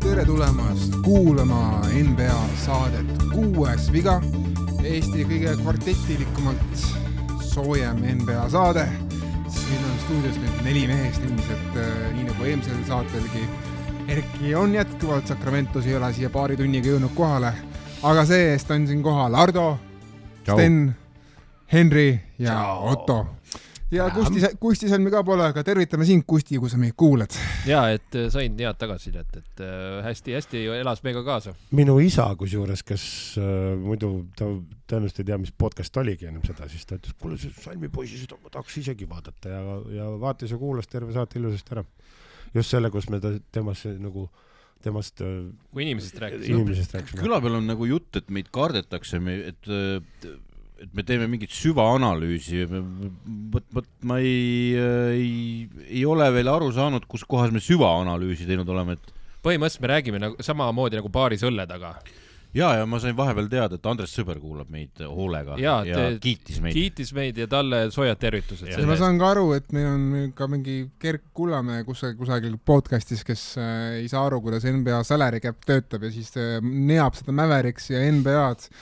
tere tulemast kuulama NBA saadet Kuues viga, Eesti kõige kvartetilikumalt soojem NBA saade. siin on stuudios nüüd neli meest ilmselt äh, nii nagu eelmisel saatelgi. Erki on jätkuvalt Sacramentos, ei ole siia paari tunniga jõudnud kohale, aga see-eest on siin kohal Ardo, Sten, Henri ja Tšau. Otto. ja Kusti, Kusti Salmi ka pole, aga tervitame sind, Kusti, kui sa meid kuulad. ja et äh, sain head tagasisidet, et hästi-hästi elas meiega kaasa. minu isa kusjuures, kes äh, muidu ta tõenäoliselt ei tea, mis podcast oligi ennem seda, siis ta ütles, kuule see salmipoisi, seda ma tahaks isegi vaadata ja, ja vaatas ja kuulas terve saate ilusasti ära. just selle, kus me ta, temast nagu, temast äh, kui inimesest rääkisime. inimesest rääkisime. küla peal on nagu jutt, et meid kardetakse, et, et me teeme mingit süvaanalüüsi. vot, vot ma ei, ei, ei ole veel aru saanud, kus kohas me süvaanalüüsi teinud oleme, et põhimõtteliselt me räägime nagu samamoodi nagu baaris õlle taga. ja, ja ma sain vahepeal teada, et Andres Sõber kuulab meid hoolega ja, ja te- kiitis meid. kiitis meid ja talle soojad tervitused. ja ma saan ka aru, et meil on ka mingi Gerd Kullamäe kusagil, kusagil podcast'is, kes äh, ei saa aru, kuidas NBA salary cap töötab ja siis äh, neab seda Mavericksi ja NBA-d.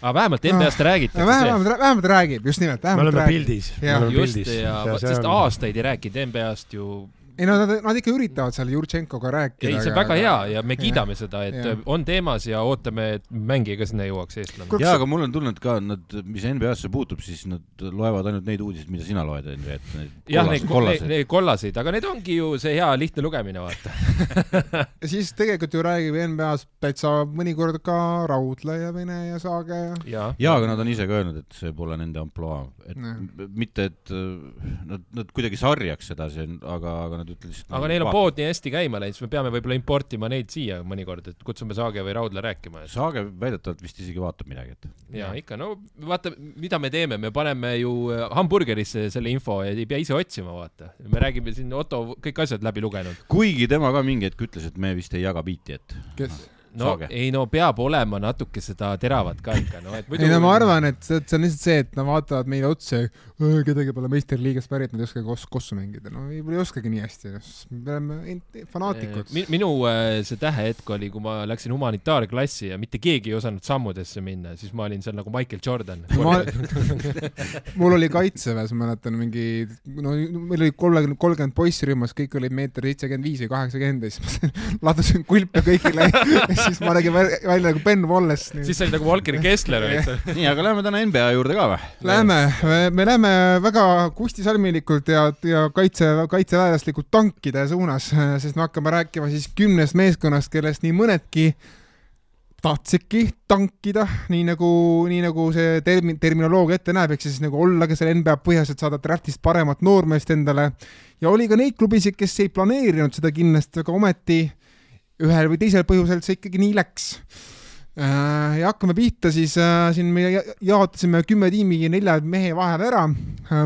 Aga vähemalt NBA-st räägitakse. vähemalt, vähemalt räägib, just nimelt, me oleme räägib. pildis. Just ja, sest aastaid ei rääkinud NBA-st ju. Ei no nad, nad ikka üritavad seal Jurtšenkoga rääkida. ei, see on väga hea ja me kiidame seda, et Jah. on teemas ja ootame, et mängija ka sinna jõuaks, eestlane. Kuule, ja, aga mul on tunne, et ka nad, mis NBA-sse puutub, siis nad loevad ainult neid uudiseid, mida sina loed, onju, et need jah, neid kollased, neid kollaseid, aga need ongi ju see hea lihtne lugemine, vaata. ja siis tegelikult ju räägib NBA-s täitsa mõnikord ka Raudla ja Vene ja Saage ja. jaa. jaa, aga nad on ise ka öelnud, et see pole nende ampluaa, et Jah. m- mitte, et äh, nad, nad kuidagi sarjaks seda siin, aga, aga nad ütlesid lihtsalt. aga neil on pood nii hästi käima läinud, siis me peame võib-olla importima neid siia mõnikord, et kutsume Saage või Raudla rääkima. Saage väidetavalt vist isegi vaatab midagi, et ja ikka, no vaata, mida me teeme, me paneme ju äh, hamburgerisse selle info ja ei pea ise otsima, vaata. me räägime siin Otto kõik asjad läbi lugenud. kuigi tema ka mingi hetk ütles, et me vist ei jaga biiti, et kes? No Saage. ei no peab olema natuke seda teravat ka ikka, no et muidu ei no ma arvan, et see, see on lihtsalt see, et nad vaatavad meile otsa ja "Öö, kedagi pole meistriliigast pärit, nad ei oska kos-, kossu mängida. no võib-olla ei oskagi nii hästi, me oleme fanaatikud. Mi- minu äh, see tähehetk oli, kui ma läksin humanitaarklassi ja mitte keegi ei osanud sammudesse minna, siis ma olin seal nagu Michael Jordan. Ma- mul oli kaitseväes, ma mäletan mingi, no meil oli kolmekümne, kolmkümmend poissi rühmas, kõik olid meeter seitsekümmend viis või kaheksakümmend ja siis ma ladusin kulpe kõigile siis ma nägin väl- välja nagu Ben Wallace. siis sa olid nagu Walker Kessler olid sa. nii, aga lähme täna NBA juurde ka või? Lähme, me läheme väga kustisalmilikult ja, ja kaitse, kaitseväelaslikult tankide suunas, sest me hakkame rääkima siis kümnest meeskonnast, kellest nii mõnedki tahtsidki tankida, nii nagu, nii nagu see termin, terminoloogia ette näeb, ehk siis nagu ollagi seal NBA põhjas, et saada draftist paremat noormeest endale. ja oli ka neid klubisid, kes ei planeerinud seda kindlasti, aga ometi ühel või teisel põhjusel see ikkagi nii läks Äh, ja hakkame pihta, siis äh, siin me ja- jaotasime kümme tiimi nelja mehe vahel ära,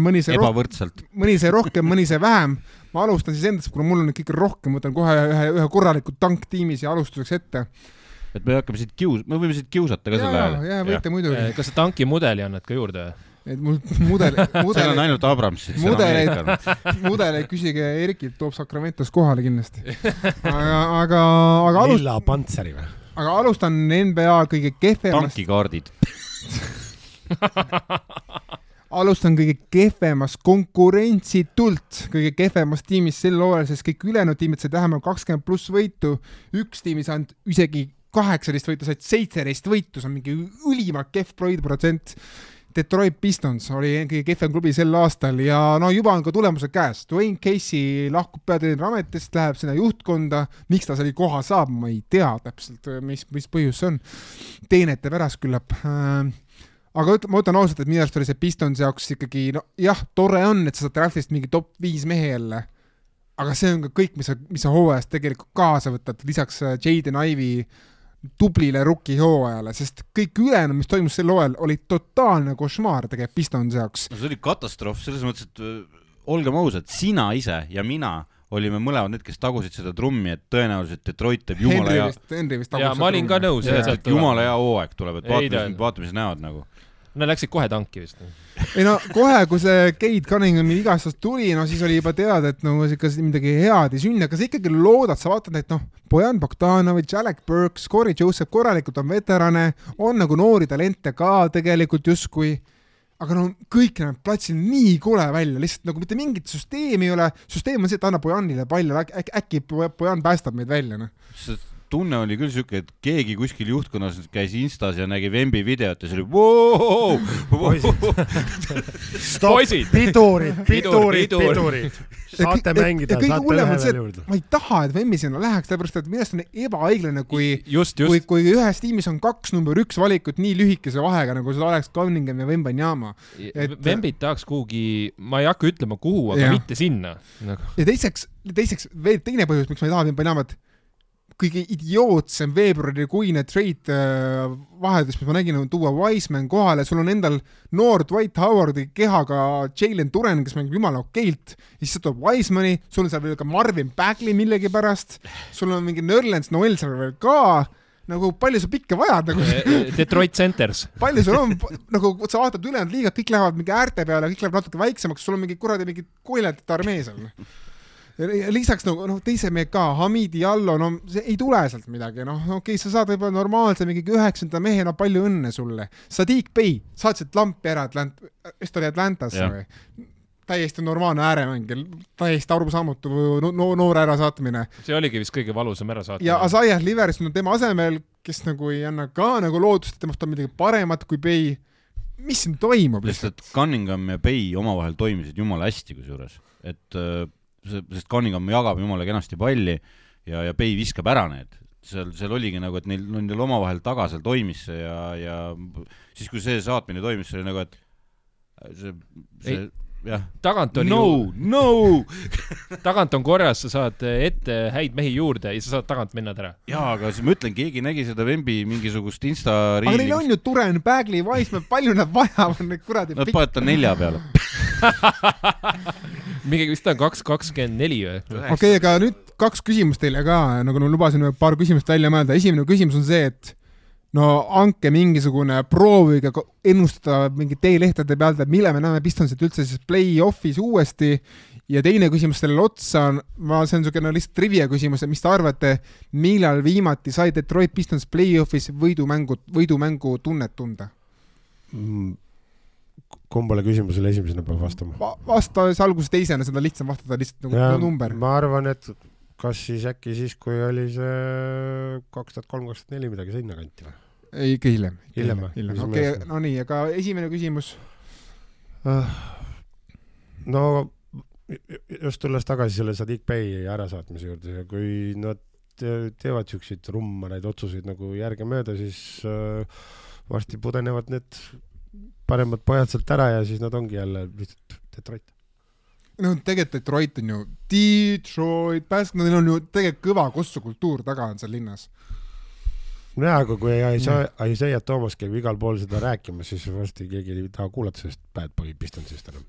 mõni sai rohkem, ebavõrdselt. mõni sai rohkem, mõni sai vähem. ma alustan siis endast, kuna mul on ikkagi rohkem, võtan kohe ühe, ühe korraliku tanktiimi siia alustuseks ette. et me hakkame siit kius-, me võime siit kiusata ka ja, selle ja ajal. võite muidugi, kas sa tanki mudeli annad ka juurde või? Et mul mudel, seal on mudel, ainult Abramsid. Mudeleid- mudeleid küsige Erkilt, toob Sacramentos kohale kindlasti. aga, aga, aga alust-, lilla pantseri või? aga alustan NBA kõige kehvemast, tankikaardid. alustan kõige kehvemast konkurentsitult kõige kehvemast tiimist sel hooajal, sest kõik ülejäänud tiimid said vähemalt kakskümmend pluss võitu. üks tiim ei saanud isegi kaheksateist võitu, said seitseteist võitu, see on mingi ülimalt kehv protsent. Detroit Pistons oli kõige kehvem klubi sel aastal ja no juba on ka tulemused käes. Dwayne Casey lahkub peatreeneri ametist, läheb sinna juhtkonda. miks ta selle koha saab, ma ei tea täpselt, mis, mis põhjus see on. teenete pärast küllap äh, aga üt- ma ütlen ausalt, et minu arust oli see Pistons jaoks ikkagi no jah, tore on, et sa saad draftist mingi top viis mehe jälle. aga see on ka kõik, mis sa, mis sa hooajast tegelikult kaasa võtad, lisaks äh, Jaden Ivy tublile rookie hooajale, sest kõik ülejäänu, mis toimus sel hooajal, oli totaalne košmaar tegelikult Pistonsi jaoks. no see oli katastroof selles mõttes, et olgem ausad, sina ise ja mina olime mõlemad need, kes tagusid seda trummi, et tõenäoliselt Detroit teeb jumala Henry hea, vist, Henry vist Jaa, ma olin ka nõus, jumala hea hooaeg tuleb, et Ei vaatame ta-, vaatame, mis näevad nagu. Nad läksid kohe tanki vist. ei no kohe, kui see Kate Cunninghami vigastus tuli, no siis oli juba teada, et no ikka midagi head ei sünni, aga sa ikkagi loodad, sa vaatad, et noh, Bojan Bogdanovitš, Alec Burks, Corey Joseph korralikult on veterane, on nagu noori talente ka tegelikult justkui, aga no kõik näeb platsil nii kole välja, lihtsalt nagu mitte mingit süsteemi ei ole, süsteem on see, et anna Bojanile pall ja äk- äk- äkki Bojan päästab meid välja, noh. See tunne oli küll siuke, et keegi kuskil juhtkonnas käis Instas ja nägi Vembi videot ja siis oli voo, Poisid! pidurid, Pidur, pidurid, pidur. pidurid. saate Ja- ja- mängida, ja saate ühe see, veel juurde. ma ei taha, et Vemmi sinna läheks, sellepärast et minu arust on ebaõiglane, kui kui kui ühes tiimis on kaks number üks valikut nii lühikese vahega, nagu seda oleks Cunningham ja Wembanyama. et- Vembit tahaks kuhugi, ma ei hakka ütlema, kuhu, aga Jah. mitte sinna nagu.. ja teiseks, teiseks veel teine põhjus, miks ma ei taha Wembanyamat, kõige idiootsem veebruarikuine trade äh, vahetus, mis ma nägin, on tuua Wiseman kohale, sul on endal noor Dwight Howardi kehaga Jalen Duren, kes mängib jumala okeilt, ja siis sa tood Wisemani, sul on seal veel ka Marvin Bagley millegipärast, sul on mingi Nerlens Noel seal veel ka, nagu palju sa pikka vajad nagu Detroit Centers. palju sul on, nagu sa vaatad ülejäänud liigat, kõik lähevad mingi äärte peale, kõik läheb natuke väiksemaks, sul on mingi kuradi mingi koiletite armee seal. Lisaks nagu noh, teise mehe ka, Hamid Diallo, no see ei tule sealt midagi, noh, okei okay,, sa saad võib-olla normaalse mingi üheksanda mehe, no palju õnne sulle. Sadiq Bey, saatsid lampi ära Atlant-, vist oli Atlantasse või? täiesti normaalne ääremänge, täiesti arusaamatu no, no, noore ärasaatmine see oligi vist kõige valusam ärasaatmine. ja Asaiah Liverson on tema asemel, kes nagu ei anna ka nagu lootust, et temast on midagi paremat kui Bey. mis siin toimub lihtsalt? lihtsalt Cunningham ja Bay omavahel toimisid jumala hästi kusjuures, et äh, sest Cunningham jagab jumala kenasti palli ja, ja Bay viskab ära need. seal, seal oligi nagu, et neil, nendel omavahel taga seal toimis see ja, ja siis, kui see saatmine toimis, see oli nagu, et see, see Ei. jah, tagant on no ju,, no tagant on korras, sa saad ette häid mehi juurde ja sa saad tagant minna ära. jaa, aga siis ma ütlen, keegi nägi seda Vembi mingisugust Insta aga neil riili, on ju Turen, Bagley, Wiseman, palju nad vajavad neid kuradi nad panevad ta nelja peale. mingi vist on kaks kakskümmend neli või? okei okay,, aga nüüd kaks küsimust teile ka, nagu ma lubasin paar küsimust välja mõelda, esimene küsimus on see, et no andke mingisugune, proovige ennustada mingi teelehtede pealt, et millal me näeme Pistonsit üldse siis play-off'is uuesti ja teine küsimus sellele otsa on, ma, see on niisugune lihtsalt trivia küsimus, et mis te arvate, millal viimati sai Detroit Pistons play-off'is võidumängu, võidumängu tunnet tunda? Kumbale küsimusele esimesena peab vastama? Va- vasta siis alguses teisena, seda lihtsam vastata lihtsalt nagu number. ma arvan, et kas siis äkki siis, kui oli see kaks tuhat kolm, kaks tuhat neli midagi sinnakanti või? ei, ikka hiljem. Hiljem või? okei meelest?, no nii, aga esimene küsimus. no just tulles tagasi selle Sadiq Bey ärasaatmise juurde ja kui nad te- teevad siukseid rummanaid otsuseid nagu järgemööda, siis äh, varsti pudenevad need paremad pojad sealt ära ja siis nad ongi jälle lihtsalt Detroit. no tegelikult Detroit on ju, Detroit, Bask-, neil on ju tegelikult kõva kossukultuur taga on seal linnas. nojah, aga kui Isaiah Isaiah Thomas käib igal pool seda rääkimas, siis varsti keegi ei taha kuulata sellest Bad Boy Pistonsist enam.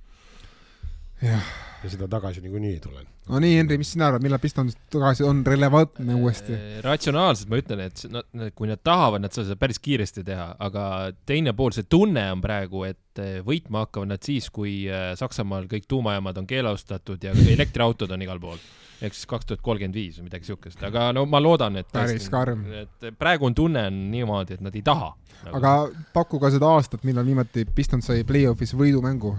jah, ja seda tagasi niikuinii ei tule. no nii, Henri, mis sina arvad, millal Pistons tagasi on relevantne uuesti? Äh, ratsionaalselt ma ütlen, et nad, kui nad tahavad, nad saavad seda päris kiiresti teha, aga teine pool, see tunne on praegu, et eh, võitma hakkavad nad siis, kui eh, Saksamaal kõik tuumajaamad on keelustatud ja elektriautod on igal pool. ehk siis kaks tuhat kolmkümmend viis või midagi siukest, aga no ma loodan, et Päris karm. et praegu on tunne on niimoodi, et nad ei taha nagu.. aga paku ka seda aastat, millal viimati Pistons sai play-off'is võidumängu.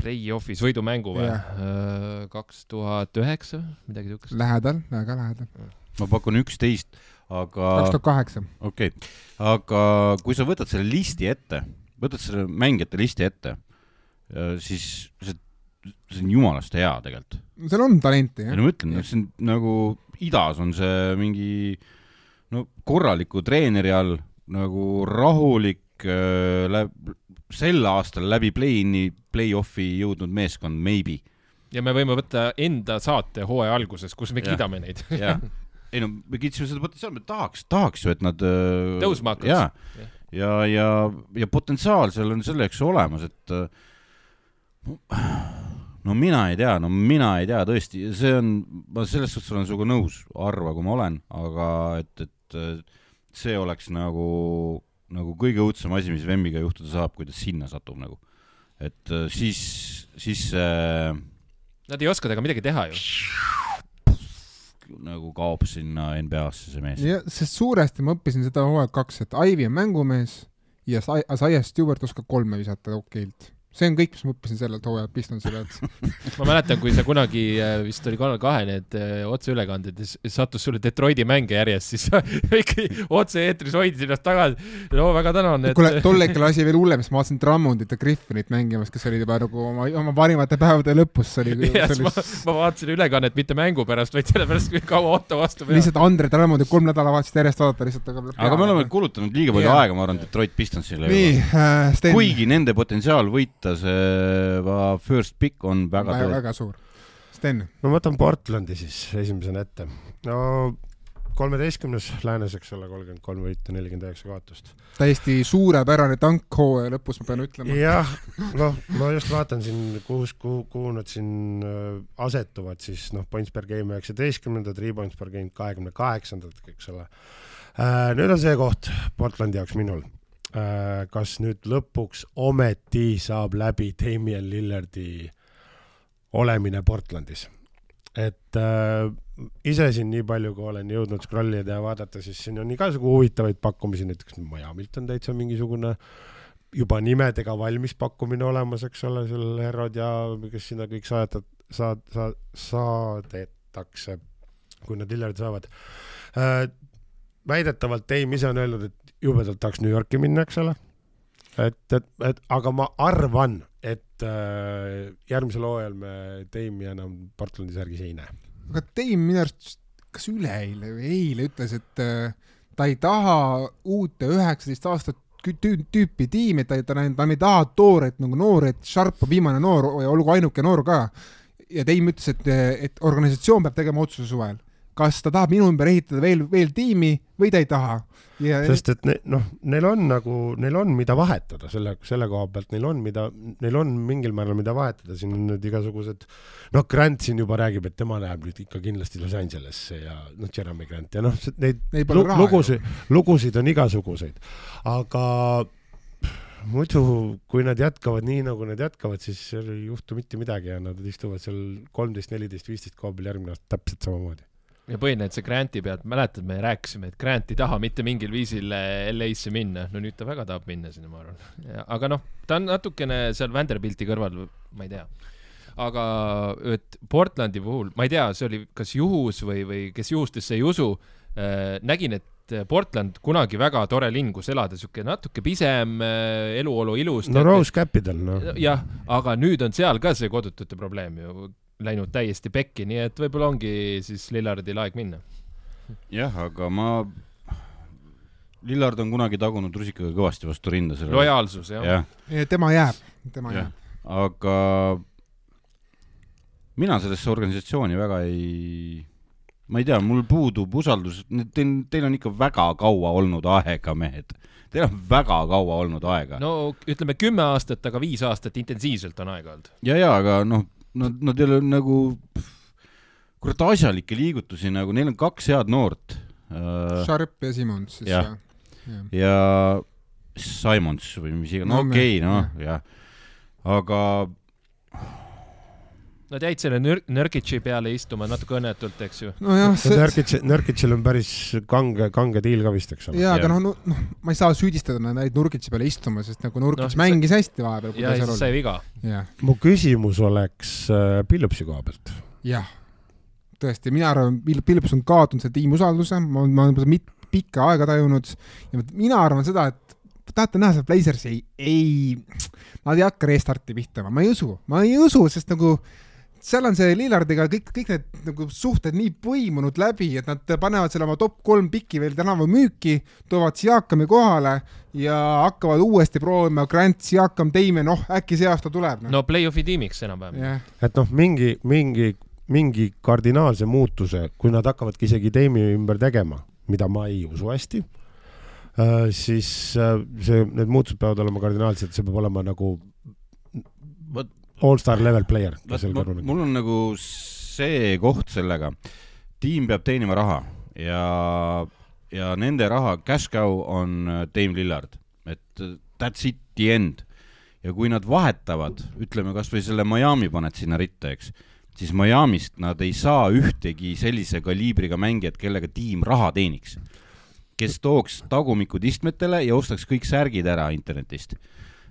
Play-off'is võidumängu või Jah.? kaks tuhat üheksa, midagi siukest. Lähedal, väga lähedal. ma pakun üksteist, aga kaks tuhat kaheksa. okei okay., aga kui sa võtad selle listi ette, võtad selle mängijate listi ette, siis see, see on jumalast hea tegelikult. seal on talenti, ja jah. no ma ütlen, see on nagu idas on see mingi no korraliku treeneri all nagu rahulik äh, läb-, sel aastal läbi play-in'i, play-off'i jõudnud meeskond, maybe. ja me võime võtta enda saate hooaja alguses, kus me kiidame neid. ei no me kiitsime seda potentsiaali, me tahaks, tahaks ju, et nad äh, Tõusma hakkaks. jaa Jah., ja, ja, ja potentsiaal seal on selleks olemas, et äh, no, mina ei tea, no mina ei tea tõesti, see on, ma selles suhtes olen sinuga nõus, harva kui ma olen, aga et, et see oleks nagu nagu kõige õudsem asi, mis Vemmiga juhtuda saab, kui ta sinna satub nagu. et äh, siis, siis äh, Nad ei oska temaga midagi teha ju. nagu kaob sinna NBA-sse see mees. ja sest suuresti ma õppisin seda hooaeg kaks, et Ivy on mängumees ja Sa- Isaiah Stewart oskab kolme visata okeilt. See on kõik, mis ma õppisin sellelt hooajalt Pistonsi pealt. ma mäletan, kui sa kunagi äh, vist oli Kanal kahe need äh, otseülekanded ja sattus sulle Detroiti mänge järjest, siis sa ikkagi otse-eetris hoidsid ennast tagasi. no väga tänan, et kuule, tol hetkel oli asi veel hullem, sest ma vaatasin Drummondit ja Griffinit mängimas, kes olid juba nagu oma, oma parimate päevade lõpus, see oli, Yes, see ma, ma vaatasin ülekannet mitte mängu pärast, vaid sellepärast, kui kaua Otto vastu peab. lihtsalt Andre Drummondit kolm nädalavahetust järjest vaadata lihtsalt, aga aga me oleme kulutanud liiga palju Jaa. aega, ma arvan, Detroit Pistonsile nii äh,, Sten, kuigi nende potentsiaal võita see va- first pick on väga väga, tõe- väga suur. Sten, no ma võtan Portlandi siis esimesena ette. no kolmeteistkümnes läänes, eks ole, kolmkümmend kolm võitu, nelikümmend üheksa kaotust. täiesti suurepärane tank hooaja lõpus, ma pean ütlema. jah, noh, ma just vaatan siin, kus, kuhu, kuhu nad siin äh, asetuvad, siis noh, points per game üheksateistkümnendad, rebounds per game kahekümne kaheksandad, eks ole. nüüd on see koht Portlandi jaoks minul. Kas nüüd lõpuks ometi saab läbi Damien Lillardi olemine Portlandis? et äh, ise siin nii palju, kui olen jõudnud scroll ida ja vaadata, siis siin on igasugu huvitavaid pakkumisi, näiteks Miamilt on täitsa mingisugune juba nimedega valmis pakkumine olemas, eks ole, seal Herod ja kes sinna kõik saadetud, saad-, saad-, saadetakse, kui nad Lillardi saavad äh,. Väidetavalt Dame ise on öelnud, et jubedalt tahaks New Yorki minna, eks ole. et, et, et aga ma arvan, et äh, järgmisel hooajal me Dame'i enam Portlandi särgis ei näe. aga Dame minu arust, kas üleeile või eile ütles, et äh, ta ei taha uute üheksateist aastat tüüpi tiimi, ta, ta, ta ei taha tooret nagu noori, et Sharp on viimane noor ja olgu ainuke noor ka. ja Dame ütles, et, et organisatsioon peab tegema otsuse suvel, kas ta tahab minu ümber ehitada veel, veel tiimi või ta ei taha. ja sest et ne- noh, neil on nagu, neil on, mida vahetada selle, selle koha pealt, neil on, mida, neil on mingil määral, mida vahetada, siin on nüüd igasugused noh, Grant siin juba räägib, et tema läheb nüüd ikka kindlasti Los Angelesse ja noh, Jeremy Grant ja noh, neid lugusid, lugusid on igasuguseid, aga muidu, kui nad jätkavad nii, nagu nad jätkavad, siis ei juhtu mitte midagi ja nad istuvad seal kolmteist, neliteist, viisteist koha peal järgmine aasta täpselt samamoodi. Ja põhiline, et see Granti pealt, mäletad, me rääkisime, et Grant ei taha mitte mingil viisil äh, LA-sse minna, no nüüd ta väga tahab minna sinna, ma arvan. aga noh, ta on natukene seal Vanderbilti kõrval, ma ei tea. aga et Portlandi puhul, ma ei tea, see oli kas juhus või, või kes juhustesse ei usu äh,, nägin, et Portland kunagi väga tore linn, kus elada, sihuke natuke pisem äh, eluolu ilus. no Rose Capital, noh. jah, aga nüüd on seal ka see kodutute probleem ju läinud täiesti pekki, nii et võib-olla ongi siis Lillardil aeg minna. jah, aga ma, Lillard on kunagi tagunud rusikaga kõvasti vastu rinda selle. lojaalsus jah ja.. tema jääb, tema jah jääb., aga mina sellesse organisatsiooni väga ei, ma ei tea, mul puudub usaldus, teil, teil on ikka väga kaua olnud aega, mehed. Teil on väga kaua olnud aega no.. no ütleme kümme aastat, aga viis aastat intensiivselt on aega olnud. ja, ja aga noh, nad, nad ei ole nagu kurat asjalikke liigutusi nagu, neil on kaks head noort äh, Sharp ja Simmons siis Jah. jah. ja Simons või mis iganes, no okei okay,, noh jah, aga Nad jäid selle nür-, Nurkitši peale istuma natuke õnnetult, eks ju. nojah, see, Nurkic, Nurkicil on päris kange, kange diil ka vist, eks ole. jaa, aga noh, noh, noh, ma ei saa süüdistada neid Nurkitsi peale istuma, sest nagu Nurkits Noh, no, mängis hästi vahepeal, kui ja ta siis sai viga. mu küsimus oleks äh, Pillupsi koha pealt. jah, tõesti, mina arvan, Philips on kaotanud selle tiimi usalduse, ma, ma olen seda mit-, pikka aega tajunud ja mina arvan seda, et tahate näha seda Blazersi, ei, ei, nad ei hakka restarti pihta, ma ei usu, ma ei usu, sest nagu seal on see Lillardiga kõik, kõik need nagu suhted nii põimunud läbi, et nad panevad selle oma top kolm piki veel tänavu müüki, toovad Siakami kohale ja hakkavad uuesti proovima Grant, Siakam, Teime, noh, äkki see aasta tuleb no.. no play-off'i tiimiks enam-vähem. jah, et noh, mingi, mingi, mingi kardinaalse muutuse, kui nad hakkavadki isegi teimi ümber tegema, mida ma ei usu hästi, siis äh, see, need muutused peavad olema kardinaalsed, see peab olema nagu vot allstar level player. mul on nagu see koht sellega, tiim peab teenima raha ja ja nende raha cash cow on äh, Dame Lillard, et äh, that's it, the end. ja kui nad vahetavad, ütleme kasvõi selle Miami paned sinna ritta, eks, siis Miami'st nad ei saa ühtegi sellise kaliibriga mängijat, kellega tiim raha teeniks. kes tooks tagumikud istmetele ja ostaks kõik särgid ära internetist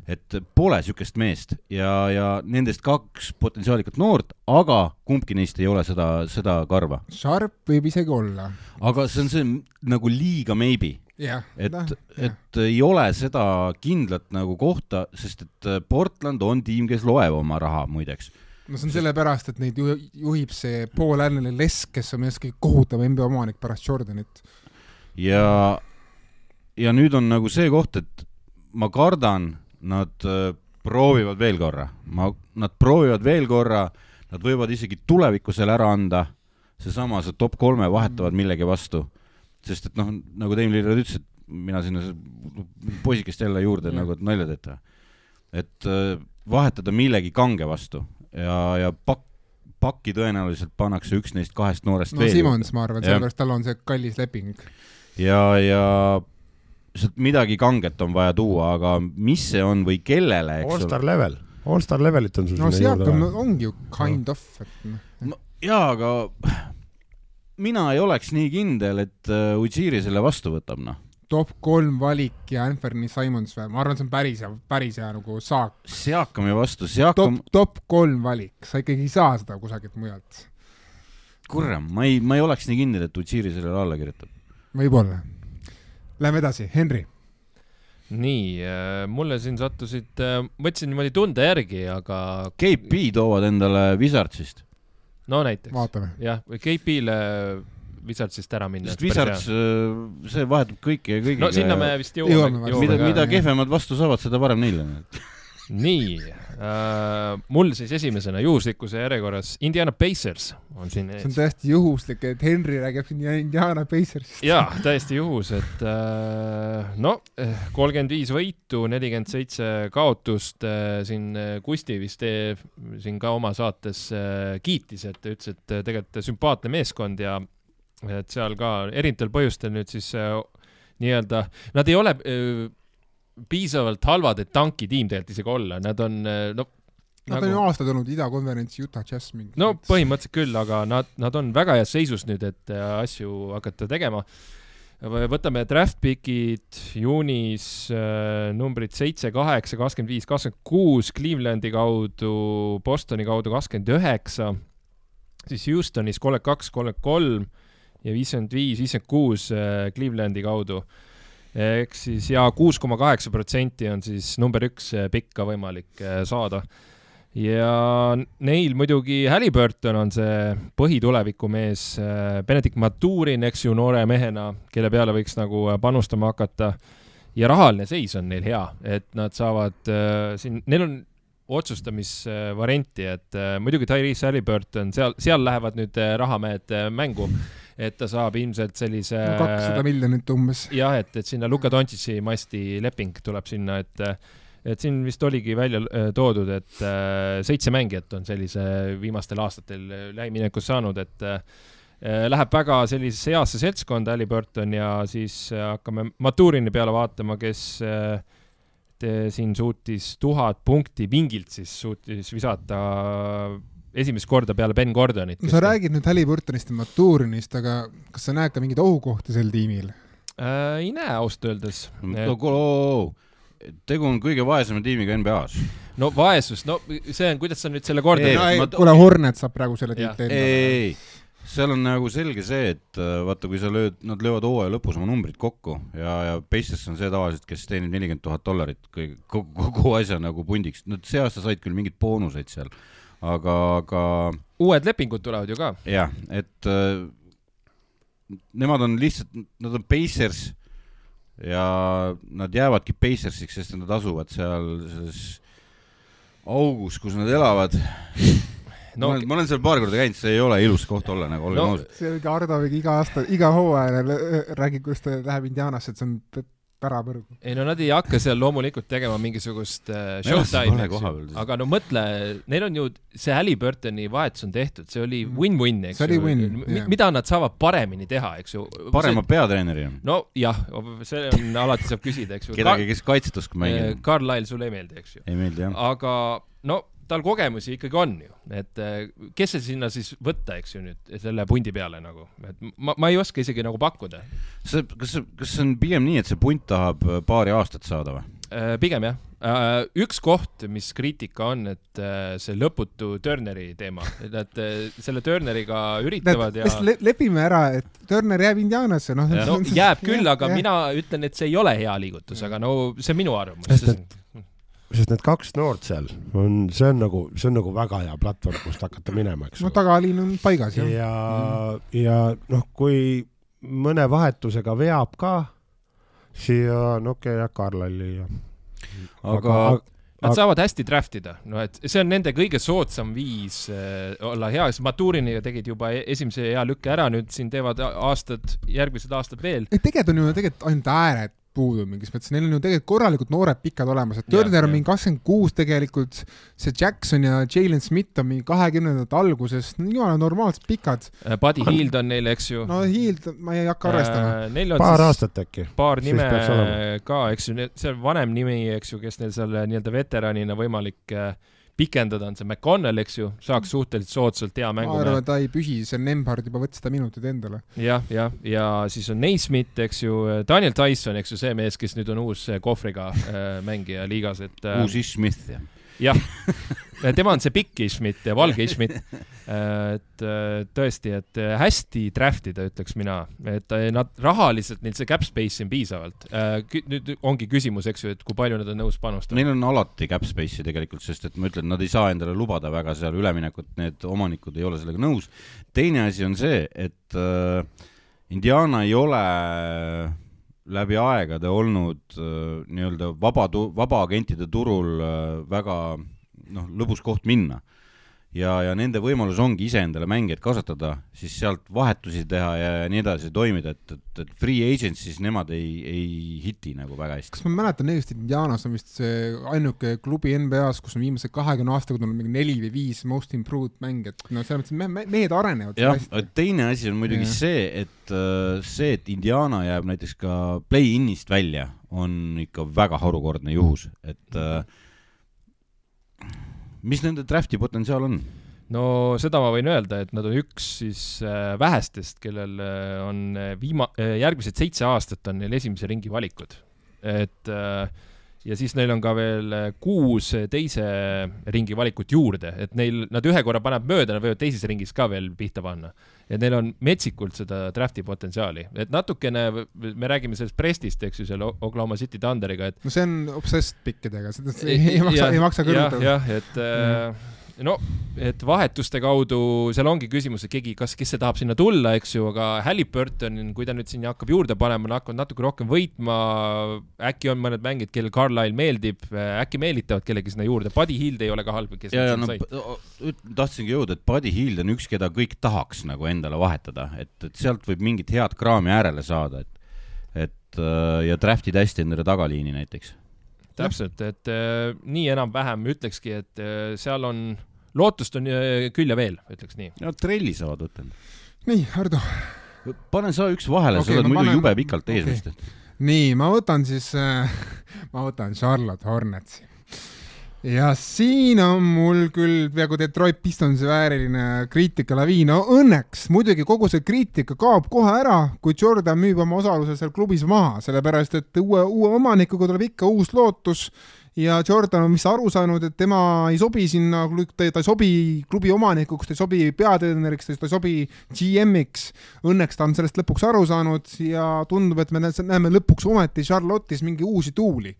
et pole niisugust meest ja, ja nendest kaks potentsiaalikat noort, aga kumbki neist ei ole seda, seda karva. Sharp võib isegi olla. aga see on see nagu liiga maybe, jah. et, et ei ole seda kindlat nagu kohta, sest et äh, Portland on tiim, kes loeb oma raha muideks. no see on sellepärast, et neid ju- juhib see Paul Allen Lesk, kes on minu arust kõige kohutav NBA omanik pärast Jordanit. ja, ja nüüd on nagu see koht, et ma kardan, nad äh, proovivad veel korra, ma, nad proovivad veel korra, nad võivad isegi tulevikku selle ära anda, seesama, see top kolme vahetavad millegi vastu, sest et noh, nagu Teim Lillard ütles, et mina sinna poisikest jälle juurde Jah. nagu, et nalja teete. et äh, vahetada millegi kange vastu ja, ja pakk, pakki tõenäoliselt pannakse üks neist kahest noorest no veel Simons, ma arvan, sellepärast tal on see kallis leping. ja, ja sealt midagi kanget on vaja tuua, aga mis see on või kellele, eks ole. Allstar level, Allstar levelit on sul no sinna juurde vaja. ongi ju kind of, et noh. jaa, aga mina ei oleks nii kindel, et äh, Ujiri selle vastu võtab, noh. top kolm valik ja Anthony Simons või, ma arvan, see on päris hea, päris hea nagu saak. Siakami vastu, top Siakam,, top kolm valik, sa ikkagi ei saa seda kusagilt mujalt. kuram, ma ei, ma ei oleks nii kindel, et Ujiri sellele alla kirjutab. võib-olla. Lähme edasi, Henry. nii, mulle siin sattusid, võtsin niimoodi tunde järgi, aga KP toovad endale Wizardsist, no näiteks, vaatame. jah, või KP-le Wizardsist ära minna. sest Wizards, see vahetab kõike ja kõigiga. no sinna me vist Jõuame mida, mida kehvemad vastu saavad, seda parem neile. Nii äh,, mul siis esimesena juhuslikkuse järjekorras Indiana Pacers on siin see on ees. täiesti juhuslik, et Henry räägib siin Indiana Pacersist. jaa, täiesti juhus, et äh, no kolmkümmend viis võitu, nelikümmend seitse kaotust äh,, siin äh, Kusti vist äh, siin ka oma saates äh, kiitis, et ütles, et äh, tegelikult sümpaatne meeskond ja et seal ka erinevatel põhjustel nüüd siis äh, nii-öelda, nad ei ole äh, piisavalt halvad, et tankitiim tegelikult isegi olla, nad on äh, no Nad on ju aastaid olnud idakonverentsi Utah Jazz mingi. no põhimõtteliselt küll, aga nad, nad on väga heas seisus nüüd, et äh, asju hakata tegema. võtame draft pick'id juunis äh, numbrid seitse, kaheksa, kakskümmend viis, kakskümmend kuus Clevelandi kaudu, Bostoni kaudu kakskümmend üheksa, siis Houstonis kolmkümmend kaks, kolmkümmend kolm ja viiskümmend viis, viiskümmend kuus äh, Clevelandi kaudu ehk siis ja kuus koma kaheksa protsenti on siis number üks äh, pikka võimalik äh, saada ja neil muidugi Halliburton on see põhitulevikumees, Benedict Maturin, eks ju, noore mehena, kelle peale võiks nagu panustama hakata. ja rahaline seis on neil hea, et nad saavad siin, neil on otsustamisvarianti, et muidugi Tyrese Halliburton, seal, seal lähevad nüüd rahamehed mängu, et ta saab ilmselt sellise kakssada miljonit umbes. jah, et, et sinna Luka Dontšitši masti leping tuleb sinna, et et siin vist oligi välja äh, toodud, et äh, seitse mängijat on sellise viimastel aastatel äh, lähiminekus saanud, et äh, läheb väga sellisesse heasse seltskonda Halliburton ja siis hakkame Maturini peale vaatama, kes siin suutis tuhat punkti pingilt siis suutis visata esimest korda peale Ben Gordonit. no sa räägid nüüd Halliburtonist ja Maturinist, aga kas sa näed ka mingeid ohukohti sel tiimil? äh,? ei näe ausalt öeldes. tegu on kõige vaesema tiimiga NBA-s. no vaesus, no see on, kuidas sa nüüd selle korda Ei, teed? ma- kuule, Hornet saab praegu selle tiitli ei, ei, ei, seal on nagu selge see, et äh, vaata, kui sa lööd, nad löövad hooaja lõpus oma numbrid kokku ja, ja Pacers on see tavaliselt, kes teenib nelikümmend tuhat dollarit kõik, kogu, kogu asja nagu pundiks. Nad see aasta said küll mingeid boonuseid seal, aga, aga uued lepingud tulevad ju ka. jah, et äh, nemad on lihtsalt, nad on Pacers ja nad jäävadki Pacersiks, sest nad asuvad seal selles augus, kus nad elavad no,. ma olen, ma olen seal paar korda käinud, see ei ole ilus koht olla, nagu olgem No, ausad. see on ikka Ardo mingi iga aasta, iga hooaja räägib, kuidas ta läheb Indianasse, et see on ära põrgu. ei no nad ei hakka seal loomulikult tegema mingisugust äh, showtime'i, aga no mõtle, neil on ju see Halliburtoni vahetus on tehtud, see oli win-win, eks See oli ju win, jah.. mida nad saavad paremini teha, eks ju. parema peatreeneri on. nojah, see on alati saab küsida, eks ju. kedagi, kes kaitset oskab mängida. Carlisle sulle ei meeldi, eks ju. ei meeldi jah. aga no tal kogemusi ikkagi on ju, et eh, kes see sinna siis võtta, eks ju nüüd selle pundi peale nagu, et ma, ma ei oska isegi nagu pakkuda. see, kas, kas see on pigem nii, et see punt tahab äh, paari aastat saada või? pigem jah, üks koht, mis kriitika on, et see lõputu Turneri teema, et nad selle Turneriga üritavad ja le lepime ära, et Turner jääb Indianasse, noh. no jääb küll, aga mina ütlen, et see ei ole hea liigutus, aga no see on minu arvamus. Sest et- sest need kaks noort seal on, see on nagu, see on nagu väga hea platvorm, kust hakata minema, eks no tagaliin on paigas jah. ja, ja noh, kui mõne vahetusega veab ka, siia no okei okay,, jah, Carlisle'i ja. aga Nad Aga- saavad hästi draft ida, no et see on nende kõige soodsam viis äh, olla hea, sest Maturiniga tegid juba e- esimese hea lükke ära, nüüd siin teevad aastad, järgmised aastad veel. ei, tegelikult on ju tegelikult ainult ääred puudu mingis mõttes, neil on ju tegelikult korralikult noored pikad olemas, et Turner on mingi kakskümmend kuus tegelikult, see Jackson ja Jalen Smith on mingi kahekümnendate alguses, jumala normaalsed pikad. Buddy Hield on neil, eks ju. no Hiild ma ei hakka arvestama. Neil on paar aastat äkki. paar nime ka, eks ju, see on vanem nimi, eks ju, kes neil seal nii-öelda veteranina võimalik äh, pikendada, on see McConnell, eks ju, saaks suhteliselt soodsalt hea ma mängu arvan, ta ei püsi, see Nemhard juba võttis ta minutid endale. jah, jah, ja siis on Naismith, eks ju, Daniel Tyson, eks ju, see mees, kes nüüd on uus kohvriga äh, mängija liigas, et äh, uus Ish Smith jah. jah, tema on see pikk Schmidt ja valge Schmidt. et äh, tõesti, et äh, hästi draft ida, ütleks mina, et äh, nad rahaliselt neil see cap space on piisavalt. nüüd ongi küsimus, eks ju, et kui palju nad on nõus panustama. Neil on alati cap space'i tegelikult, sest et ma ütlen, nad ei saa endale lubada väga seal üleminekut, need omanikud ei ole sellega nõus. teine asi on see, et äh, Indiana ei ole läbi aegade olnud äh, nii-öelda vaba, vabaagentide turul äh, väga noh, lõbus koht minna. ja, ja nende võimalus ongi iseendale mängijaid kasvatada, siis sealt vahetusi teha ja, ja nii edasi toimida, et, et, et free agency's nemad ei, ei hiti nagu väga hästi. kas ma mäletan õigesti, Indianas on vist see ainuke klubi NBA-s, kus on viimase kahekümne aastaga tulnud mingi neli või viis most improved mängijat, no selles mõttes, et me- me- mehed arenevad jah, teine asi on muidugi Jah. see, et äh, see, et Indiana jääb näiteks ka play-in'ist välja, on ikka väga harukordne juhus, et äh, mis nende draft'i potentsiaal on? no seda ma võin öelda, et nad on üks siis äh, vähestest, kellel äh, on äh, viima-, järgmised seitse aastat on neil esimese ringi valikud. et äh, ja siis neil on ka veel äh, kuus teise ringi valikut juurde, et neil, nad ühe korra panevad mööda, nad võivad teises ringis ka veel pihta panna. et neil on metsikult seda draft'i potentsiaali, et natukene, me räägime sellest Prestist, eks ju, selle Oklahoma City Thunderiga, et no see on obsessed pikkidega, seda ei maksa, ei maksa kõrvutada. jah, et äh, no, et vahetuste kaudu seal ongi küsimus, et keegi, kas, kes see tahab sinna tulla, eks ju, aga Halliburton, kui ta nüüd sinna hakkab juurde panema, nad hakkavad natuke rohkem võitma, äkki on mõned mängijad, kellel Carlisle meeldib, äkki meelitavad kellegi sinna juurde, Buddy Hield ei ole ka halb, kes ja, ja no tahtsingi jõuda, et Buddy Hield on üks, keda kõik tahaks nagu endale vahetada, et, et sealt võib mingit head kraami äärele saada, et et äh, ja draft'id hästi endale tagaliini näiteks. täpselt, et äh, nii enam-vähem ütlekski, et äh, seal on, lootust on äh, küll ja veel, ütleks nii. no trelli saavad võtta. nii, Hardo. pane sa üks vahele okay,, sa oled ma muidu panen- jube pikalt ees okei. vist okay.. nii, ma võtan siis äh, ma võtan Charlotte Hornetsi. Ja siin on mul küll peaaegu Detroit Pistonsi vääriline kriitikalaviin, no õnneks muidugi kogu see kriitika kaob kohe ära, kui Jordan müüb oma osaluse seal klubis maha, sellepärast et uue, uue omanikuga tuleb ikka uus lootus ja Jordan on vist aru saanud, et tema ei sobi sinna, ta ei sobi klubi omanikuks, ta ei sobi peatreeneriks, ta ei sobi GM-iks. Õnneks ta on sellest lõpuks aru saanud ja tundub, et me nä- näeme lõpuks ometi Charlotte'is mingi uusi tuuli.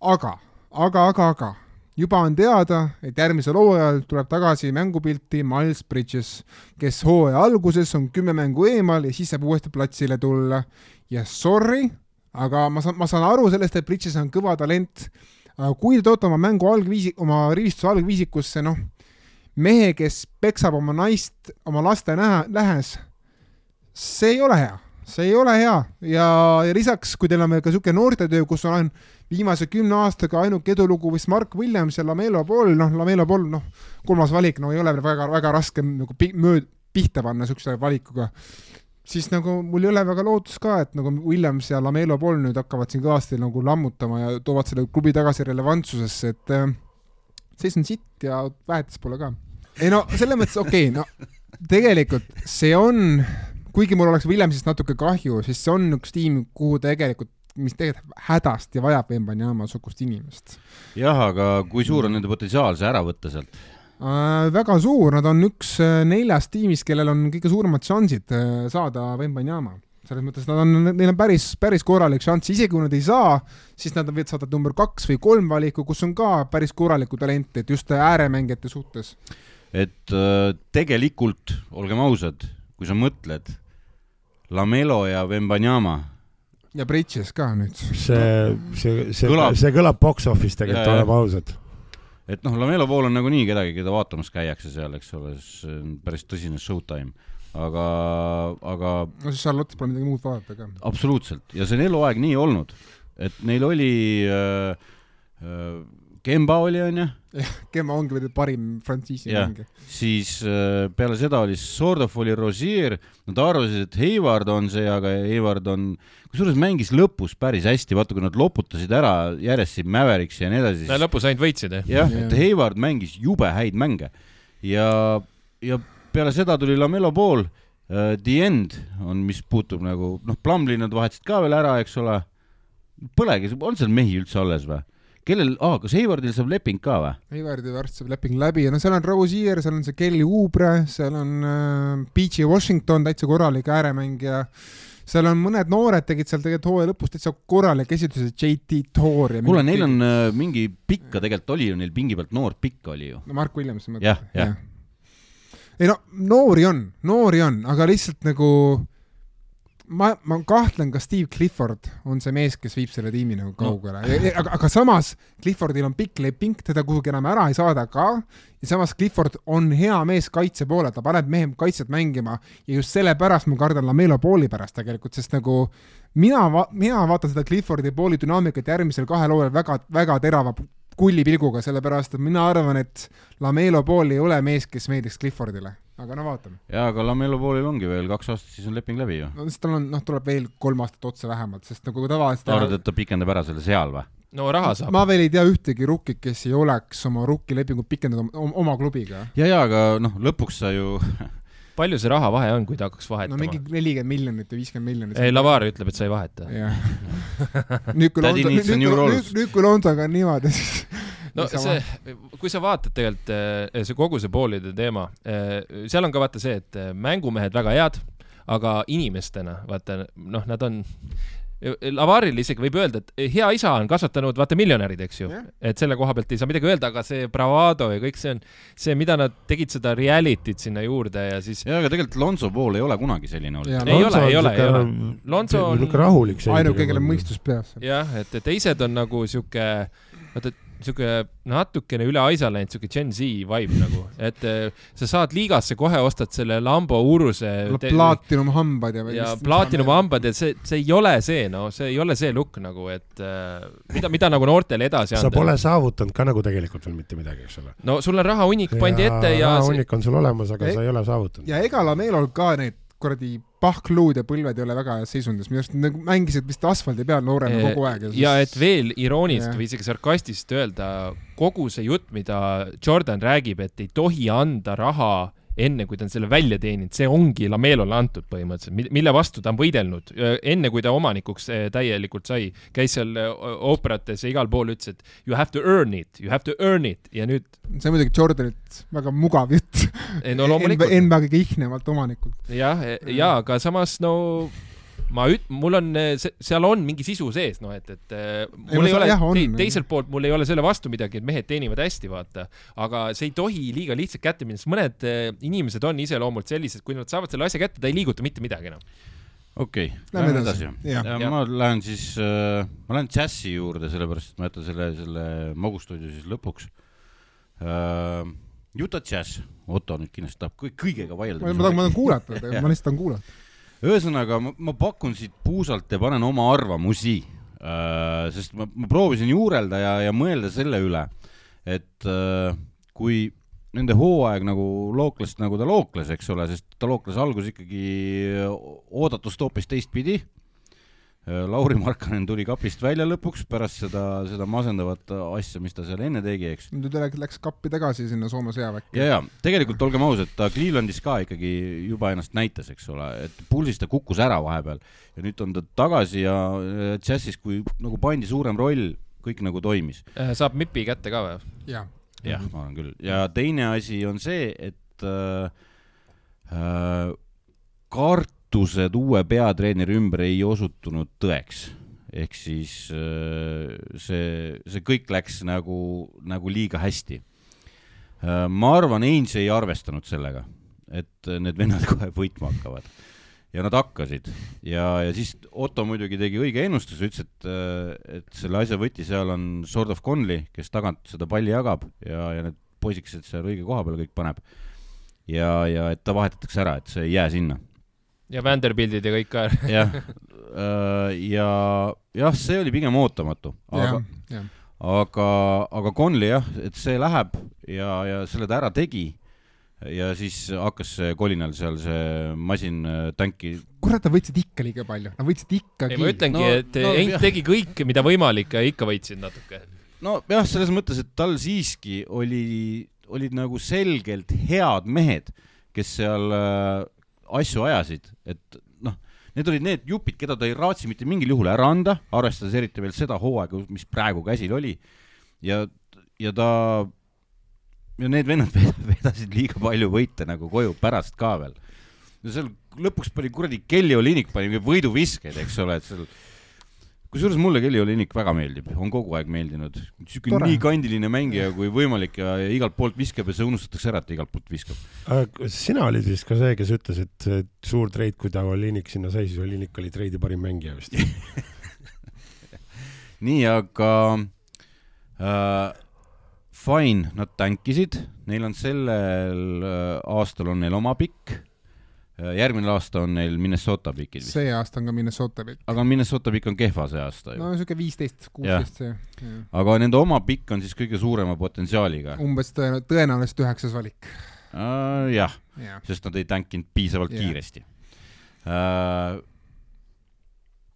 aga, aga, aga, aga juba on teada, et järgmisel hooajal tuleb tagasi mängupilti Miles Bridges, kes hooaja alguses on kümme mängu eemal ja siis saab uuesti platsile tulla. ja sorry, aga ma saan, ma saan aru sellest, et Bridges on kõva talent, aga kui te toote oma mängu algviisi, oma rivistuse algviisikusse, noh, mehe, kes peksab oma naist oma laste näha, lähes, see ei ole hea, see ei ole hea ja, ja lisaks, kui teil on veel ka niisugune noortetöö, kus on viimase kümne aastaga ainuke edulugu vist Mark Williams ja Lamelo Ball, noh, Lamelo Ball, noh, kolmas valik, no ei ole väga, väga raske nagu pi- mööd-, pihta panna niisuguse valikuga siis nagu mul ei ole väga lootust ka, et nagu Williams ja Lamelo Ball nüüd hakkavad siin kõvasti nagu lammutama ja toovad selle klubi tagasi relevantsusesse, et äh, seis on sitt ja väetis pole ka. ei no selles mõttes okei okay,, no tegelikult see on, kuigi mul oleks Williamsist natuke kahju, siis see on üks tiim, kuhu tegelikult, mis tegelikult hädasti vajab Wembanyama sugust inimest jah, aga kui suur on nende potentsiaal see ära võtta sealt? äh,. väga suur, nad on üks äh, neljast tiimist, kellel on kõige suuremad šansid äh, saada Wembanyama selles mõttes nad on, neil on päris, päris korralik šanss, isegi kui nad ei saa, siis nad võivad saada number kaks või kolm valiku, kus on ka päris korralikku talenti, et just ääremängijate suhtes. et tegelikult, olgem ausad, kui sa mõtled, Lamelo ja Wembanyama, ja Bridges ka nüüd. see, see, see Kõlab-, see kõlab box office tegelikult, oleme ausad. et noh, Lamelo pool on nagunii kedagi, keda vaatamas käiakse seal, eks ole, see on päris tõsine showtime. aga, aga no siis Charlotte'is pole midagi muud vaadata ka. absoluutselt ja see on eluaeg nii olnud, et neil oli äh, äh, Kemba oli, onju, Kemma ongi veel parim frantsiisi mängija. siis äh, peale seda oli Sordov oli Rozier, nad arvasid, et Hayward on see, aga Hayward on, kusjuures mängis lõpus päris hästi, vaata kui nad loputasid ära järjest siin Mavericksi ja nii edasi, siis lõpus ainult võitsid, jah? jah, Jah. et Hayward mängis jube häid mänge ja, ja peale seda tuli Lamelo pool uh,, The End on, mis puutub nagu noh, Plumlee nad vahetasid ka veel ära, eks ole. Polegi, on seal mehi üldse alles või? kellel, aa, kas Haywardil saab leping ka või? Heivardi varsti saab leping läbi ja no seal on Rozier, seal on see Kelly Oubre, seal on äh, PG Washington, täitsa korralik ääremängija. seal on mõned noored tegid seal tegelikult hooaja lõpus täitsa korralikke esitusi, JT Thor ja kuule, neil on uh, mingi pikka tegelikult oli ju neil pingi pealt noor pikk oli ju. no Mark Williams. Jah, jah. ei no noori on, noori on, aga lihtsalt nagu ma, ma kahtlen, kas Steve Clifford on see mees, kes viib selle tiimi nagu kaugele. No., aga, aga samas Cliffordil on pikk leping, teda kuhugi enam ära ei saada ka. Ja samas Clifford on hea mees kaitse poole, ta paneb mehe kaitset mängima. Ja just sellepärast ma kardan Lamelo pooli pärast tegelikult, sest nagu mina va-, mina vaatan seda Cliffordi pooli dünaamikat järgmisel kahel hooajal väga, väga terava kullipilguga, sellepärast et mina arvan, et Lamelo pool ei ole mees, kes meeldiks Cliffordile, aga no vaatame. jaa, aga Lamelo poolil ongi veel kaks aastat, siis on leping läbi ju. no siis tal on, noh, tuleb veel kolm aastat otsa vähemalt, sest nagu sa arvad, tavaliselt et ta pikendab ära selle seal või? no raha saab. ma veel ei tea ühtegi rukkit, kes ei oleks oma rukkilepingut pikendanud oma, oma klubiga. ja, ja aga noh, lõpuks sa ju palju see raha vahe on, kui ta hakkaks no vahetama mingi? nelikümmend miljonit või viiskümmend miljonit. ei, Lavar ütleb, et sa ei vaheta. nüüd kui Daddy Lonzo, needs a nüüd nüüd, nüüd kui Lonzoga on niimoodi, siis no Niisama. see, kui sa vaatad tegelikult eh, see kogu see poolide teema, seal on ka vaata see, et eh, mängumehed väga head, aga inimestena vaata noh, nad on Lavaril isegi võib öelda, et hea isa on kasvatanud vaata miljonärid, eks ju Jah. et selle koha pealt ei saa midagi öelda, aga see bravado ja kõik see on see, mida nad tegid seda reality't sinna juurde ja siis jaa, aga tegelikult Lonzo pool ei ole kunagi selline olnud. Ei ole, ei ole, ei ole. Lonzo on- niisugune rahulik. ainuke, kellel on. mõistus peas. jah, et teised on nagu sihuke, vaata, sihuke natukene üle aisa läinud sihuke Gen Z vibe nagu, et eh, sa saad liigasse kohe ostad selle Lambo Uruse plaatinum hambad ja ja plaatinum hambad ja see, see ei ole see, no see ei ole see look nagu, et äh, mida, mida nagu noortele edasi sa anda. pole saavutanud ka nagu tegelikult veel mitte midagi, eks ole. no sul on rahahunnik pandi ette ja see, hunnik on sul olemas, aga Ei- sa ei ole saavutanud. ja ega Lamelol ka need kuradi pahkluud ja põlved ei ole väga heas seisundis, minu arust nad mängisid vist asfaldi peal noorena kogu aeg. ja et veel irooniliselt või isegi sarkastiliselt öelda, kogu see jutt, mida Jordan räägib, et ei tohi anda raha enne, kui ta on selle välja teeninud, see ongi Lamelole antud põhimõtteliselt, mille vastu ta on võidelnud, enne kui ta omanikuks eh, täielikult sai, käis seal eh, ooperates ja igal pool ütles, et you have to earn it, you have to earn it ja nüüd see on muidugi Jordanilt väga mugav jutt. ei, no loomulikult NBA kõige ihnemalt omanikult. jah, ja aga samas no ma üt-, mul on, seal on mingi sisu sees, noh, et, et eh, Ei, mul ei saan- ole te,, teiselt poolt mul ei ole selle vastu midagi, et mehed teenivad hästi, vaata. aga see ei tohi liiga lihtsalt kätte minna, sest mõned eh, inimesed on iseloomult sellised, kui nad saavad selle asja kätte, ta ei liiguta mitte midagi enam. okei okay,, Lähme edasi. Jah. ma lähen siis äh,, ma lähen džässi juurde, sellepärast et ma jätan selle, selle magustuudio siis lõpuks äh,. Utah Jazz, Otto nüüd kindlasti tahab kõik kõigega vaielda. ma tahan, ma tahan kuulata, ma lihtsalt tahan kuulata. ühesõnaga, ma pakun siit puusalt ja panen oma arvamusi äh,, sest ma, ma proovisin juurelda ja, ja mõelda selle üle, et äh, kui nende hooaeg nagu lookles, nagu ta lookles, eks ole, sest ta lookles algus ikkagi oodatust hoopis teistpidi. Lauri Markkanen tuli kapist välja lõpuks pärast seda, seda masendavat asja, mis ta seal enne tegi, eks. nüüd läks, läks kappi tagasi sinna Soome sõjaväkke. ja, ja tegelikult olgem ausad, ta Clevelandis ka ikkagi juba ennast näitas, eks ole, et pulsis ta kukkus ära vahepeal ja nüüd on ta tagasi ja äh, Jazzis, kui nagu pandi suurem roll, kõik nagu toimis. Äh, saab MIP-i kätte ka või? jah, jah, ma arvan küll. ja teine asi on see, et äh, äh, kartused uue peatreeneri ümber ei osutunud tõeks. ehk siis äh, see, see kõik läks nagu, nagu liiga hästi äh,. ma arvan, Ainge ei arvestanud sellega, et need vennad kohe võitma hakkavad. ja nad hakkasid ja, ja siis Otto muidugi tegi õige ennustuse, ütles, et, et selle asja võti seal on Sword of Conley, kes tagant seda palli jagab ja, ja need poisikesed seal õige koha peale kõik paneb. ja, ja et ta vahetatakse ära, et see ei jää sinna. Ja Vanderbiltid ja kõik ka. jah, ja jah, see oli pigem ootamatu, aga aga, aga Conley jah, et see läheb ja, ja selle ta ära tegi. ja siis hakkas see kolinal seal see masin äh, tanki, kurat, nad võitsid ikka liiga palju, nad võitsid ikkagi. ei, ma ütlengi No- et no Ent tegi kõike, mida võimalik ja ikka võitsid natuke. nojah, selles mõttes, et tal siiski oli, olid nagu selgelt head mehed, kes seal äh, asju ajasid, et noh, need olid need jupid, keda ta ei raatsi mitte mingil juhul ära anda, arvestades eriti veel seda hooaega, mis praegu käsil oli. ja, ja ta, ja need vennad vedasid liiga palju võite nagu koju pärast ka veel. ja seal lõpuks pani kuradi Kelly Olinik pani võiduviskeid, eks ole, et seal kusjuures mulle Kelly Olinik väga meeldib, on kogu aeg meeldinud. niisugune nii kandiline mängija kui võimalik ja, igalt poolt viskab ja see unustatakse ära, et ta igalt poolt viskab. sina olid vist ka see, kes ütles, et suur treid, kui ta Olinik sinna sai, siis Olinik oli treidi parim mängija vist. nii, aga äh, fine, nad tänkisid, neil on sellel äh, aastal on neil oma pikk äh,, järgmine aasta on neil Minnesota vist, see aasta on ka Minnesota pikk. aga Minnesota pikk on kehva see aasta ju no siuke viisteist, kuusteist see. aga nende oma pikk on siis kõige suurema potentsiaaliga umbes tõenä-, tõenäoliselt üheksas valik. äh,. jah, jah, sest nad ei tänkinud piisavalt yeah. kiiresti äh,.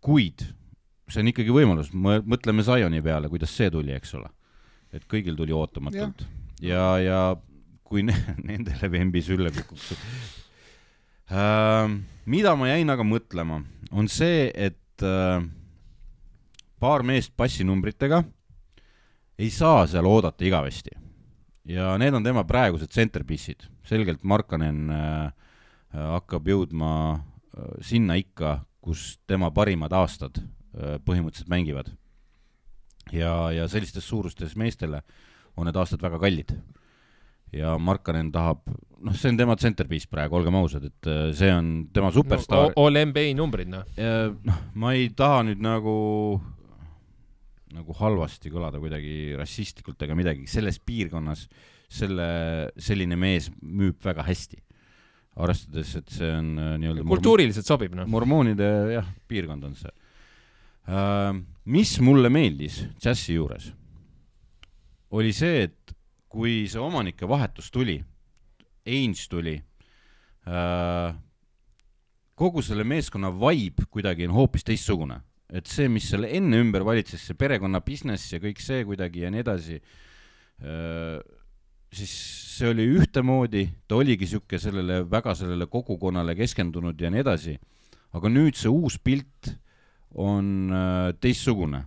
kuid see on ikkagi võimalus, mõtleme Zioni peale, kuidas see tuli, eks ole. et kõigil tuli ootamatult ja, ja, ja kui ne nendele Vembi sülle kukuks äh,. Mida ma jäin aga mõtlema, on see, et äh, paar meest passinumbritega ei saa seal oodata igavesti ja need on tema praegused centerpiece'id, selgelt Markanen äh, äh, hakkab jõudma äh, sinna ikka, kus tema parimad aastad äh, põhimõtteliselt mängivad. ja, ja sellistes suurustes meestele on need aastad väga kallid. Ja Markanen tahab, noh, see on tema centerpiece praegu, olgem ausad, et äh, see on tema superstaar no,. all NBA numbrid, noh. noh, ma ei taha nüüd nagu, nagu halvasti kõlada kuidagi rassistlikult ega midagi, selles piirkonnas selle, selline mees müüb väga hästi. arvestades, et see on äh, nii-öelda kultuuriliselt sobib, noh. mormoonide jah, piirkond on see uh,. mis mulle meeldis džässi juures, oli see, et kui see omanike vahetus tuli, Ainge tuli uh,, kogu selle meeskonna vibe kuidagi on hoopis teistsugune, et see, mis selle enne ümber valitses, see perekonna business ja kõik see kuidagi ja nii edasi uh,, siis see oli ühtemoodi, ta oligi sihuke sellele väga sellele kogukonnale keskendunud ja nii edasi. aga nüüd see uus pilt on äh, teistsugune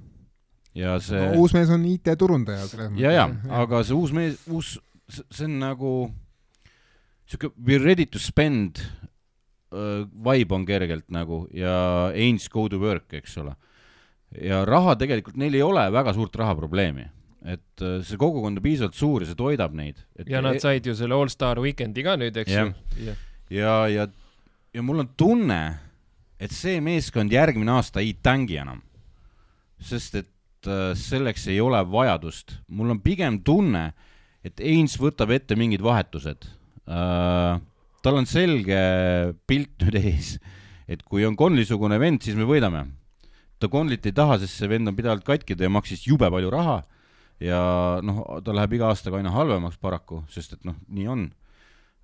ja see no,. uus mees on IT-turundaja selles ja, ja, aga see uus mees, uus, see on nagu sihuke we are ready to spend uh, vibe on kergelt nagu ja aims go to work, eks ole. ja raha tegelikult, neil ei ole väga suurt rahaprobleemi, et uh, see kogukond on piisavalt suur ja see toidab neid. ja nad said ju selle All Star Weekend'i ka nüüd, eks ju. ja, ja, ja mul on tunne, et see meeskond järgmine aasta ei tängi enam. sest et äh, selleks ei ole vajadust. mul on pigem tunne, et Ains võtab ette mingid vahetused äh,. tal on selge pilt nüüd ees, et kui on Conley-sugune vend, siis me võidame. ta Conley't ei taha, sest see vend on pidevalt katkida ja maksis jube palju raha ja noh, ta läheb iga aastaga aina halvemaks paraku, sest et noh, nii on.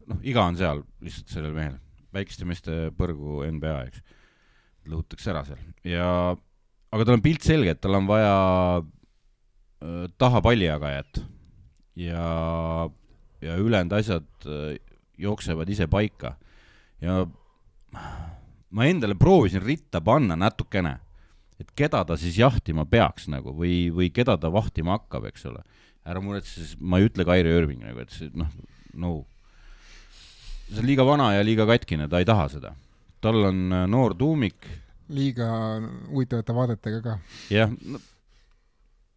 noh, iga on seal lihtsalt sellel mehel, väikeste meeste põrgu NBA, eks, lõhutakse ära seal ja aga tal on pilt selge, et tal on vaja äh, taha pallijagajat ja, ja ülejäänud asjad äh, jooksevad ise paika ja ma endale proovisin ritta panna natukene, et keda ta siis jahtima peaks nagu või, või keda ta vahtima hakkab, eks ole. ära muretse, ma ei ütle Kairi Irving nagu, et see noh, no see on liiga vana ja liiga katkine, ta ei taha seda. tal on äh, noor tuumik liiga huvitavate vaadetega ka. jah no,,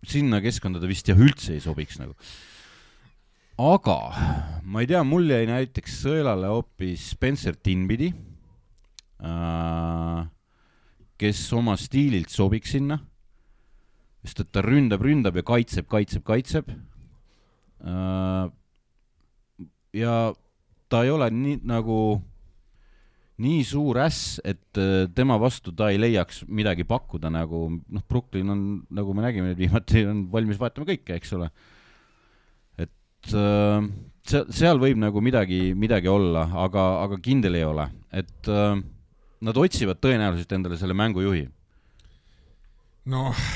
sinna keskkonda ta vist jah üldse ei sobiks nagu. aga ma ei tea, mul jäi näiteks sõelale hoopis Spencer Dinwiddie äh,, kes oma stiililt sobiks sinna, sest et ta ründab, ründab ja kaitseb, kaitseb, kaitseb äh,. ja ta ei ole nii nagu nii suur äss, et äh, tema vastu ta ei leiaks midagi pakkuda, nagu noh, Brooklyn on, nagu me nägime nüüd viimati, on valmis vahetama kõike, eks ole. et äh, seal, võib nagu midagi, midagi olla, aga, aga kindel ei ole, et äh, nad otsivad tõenäoliselt endale selle mängujuhi, noh,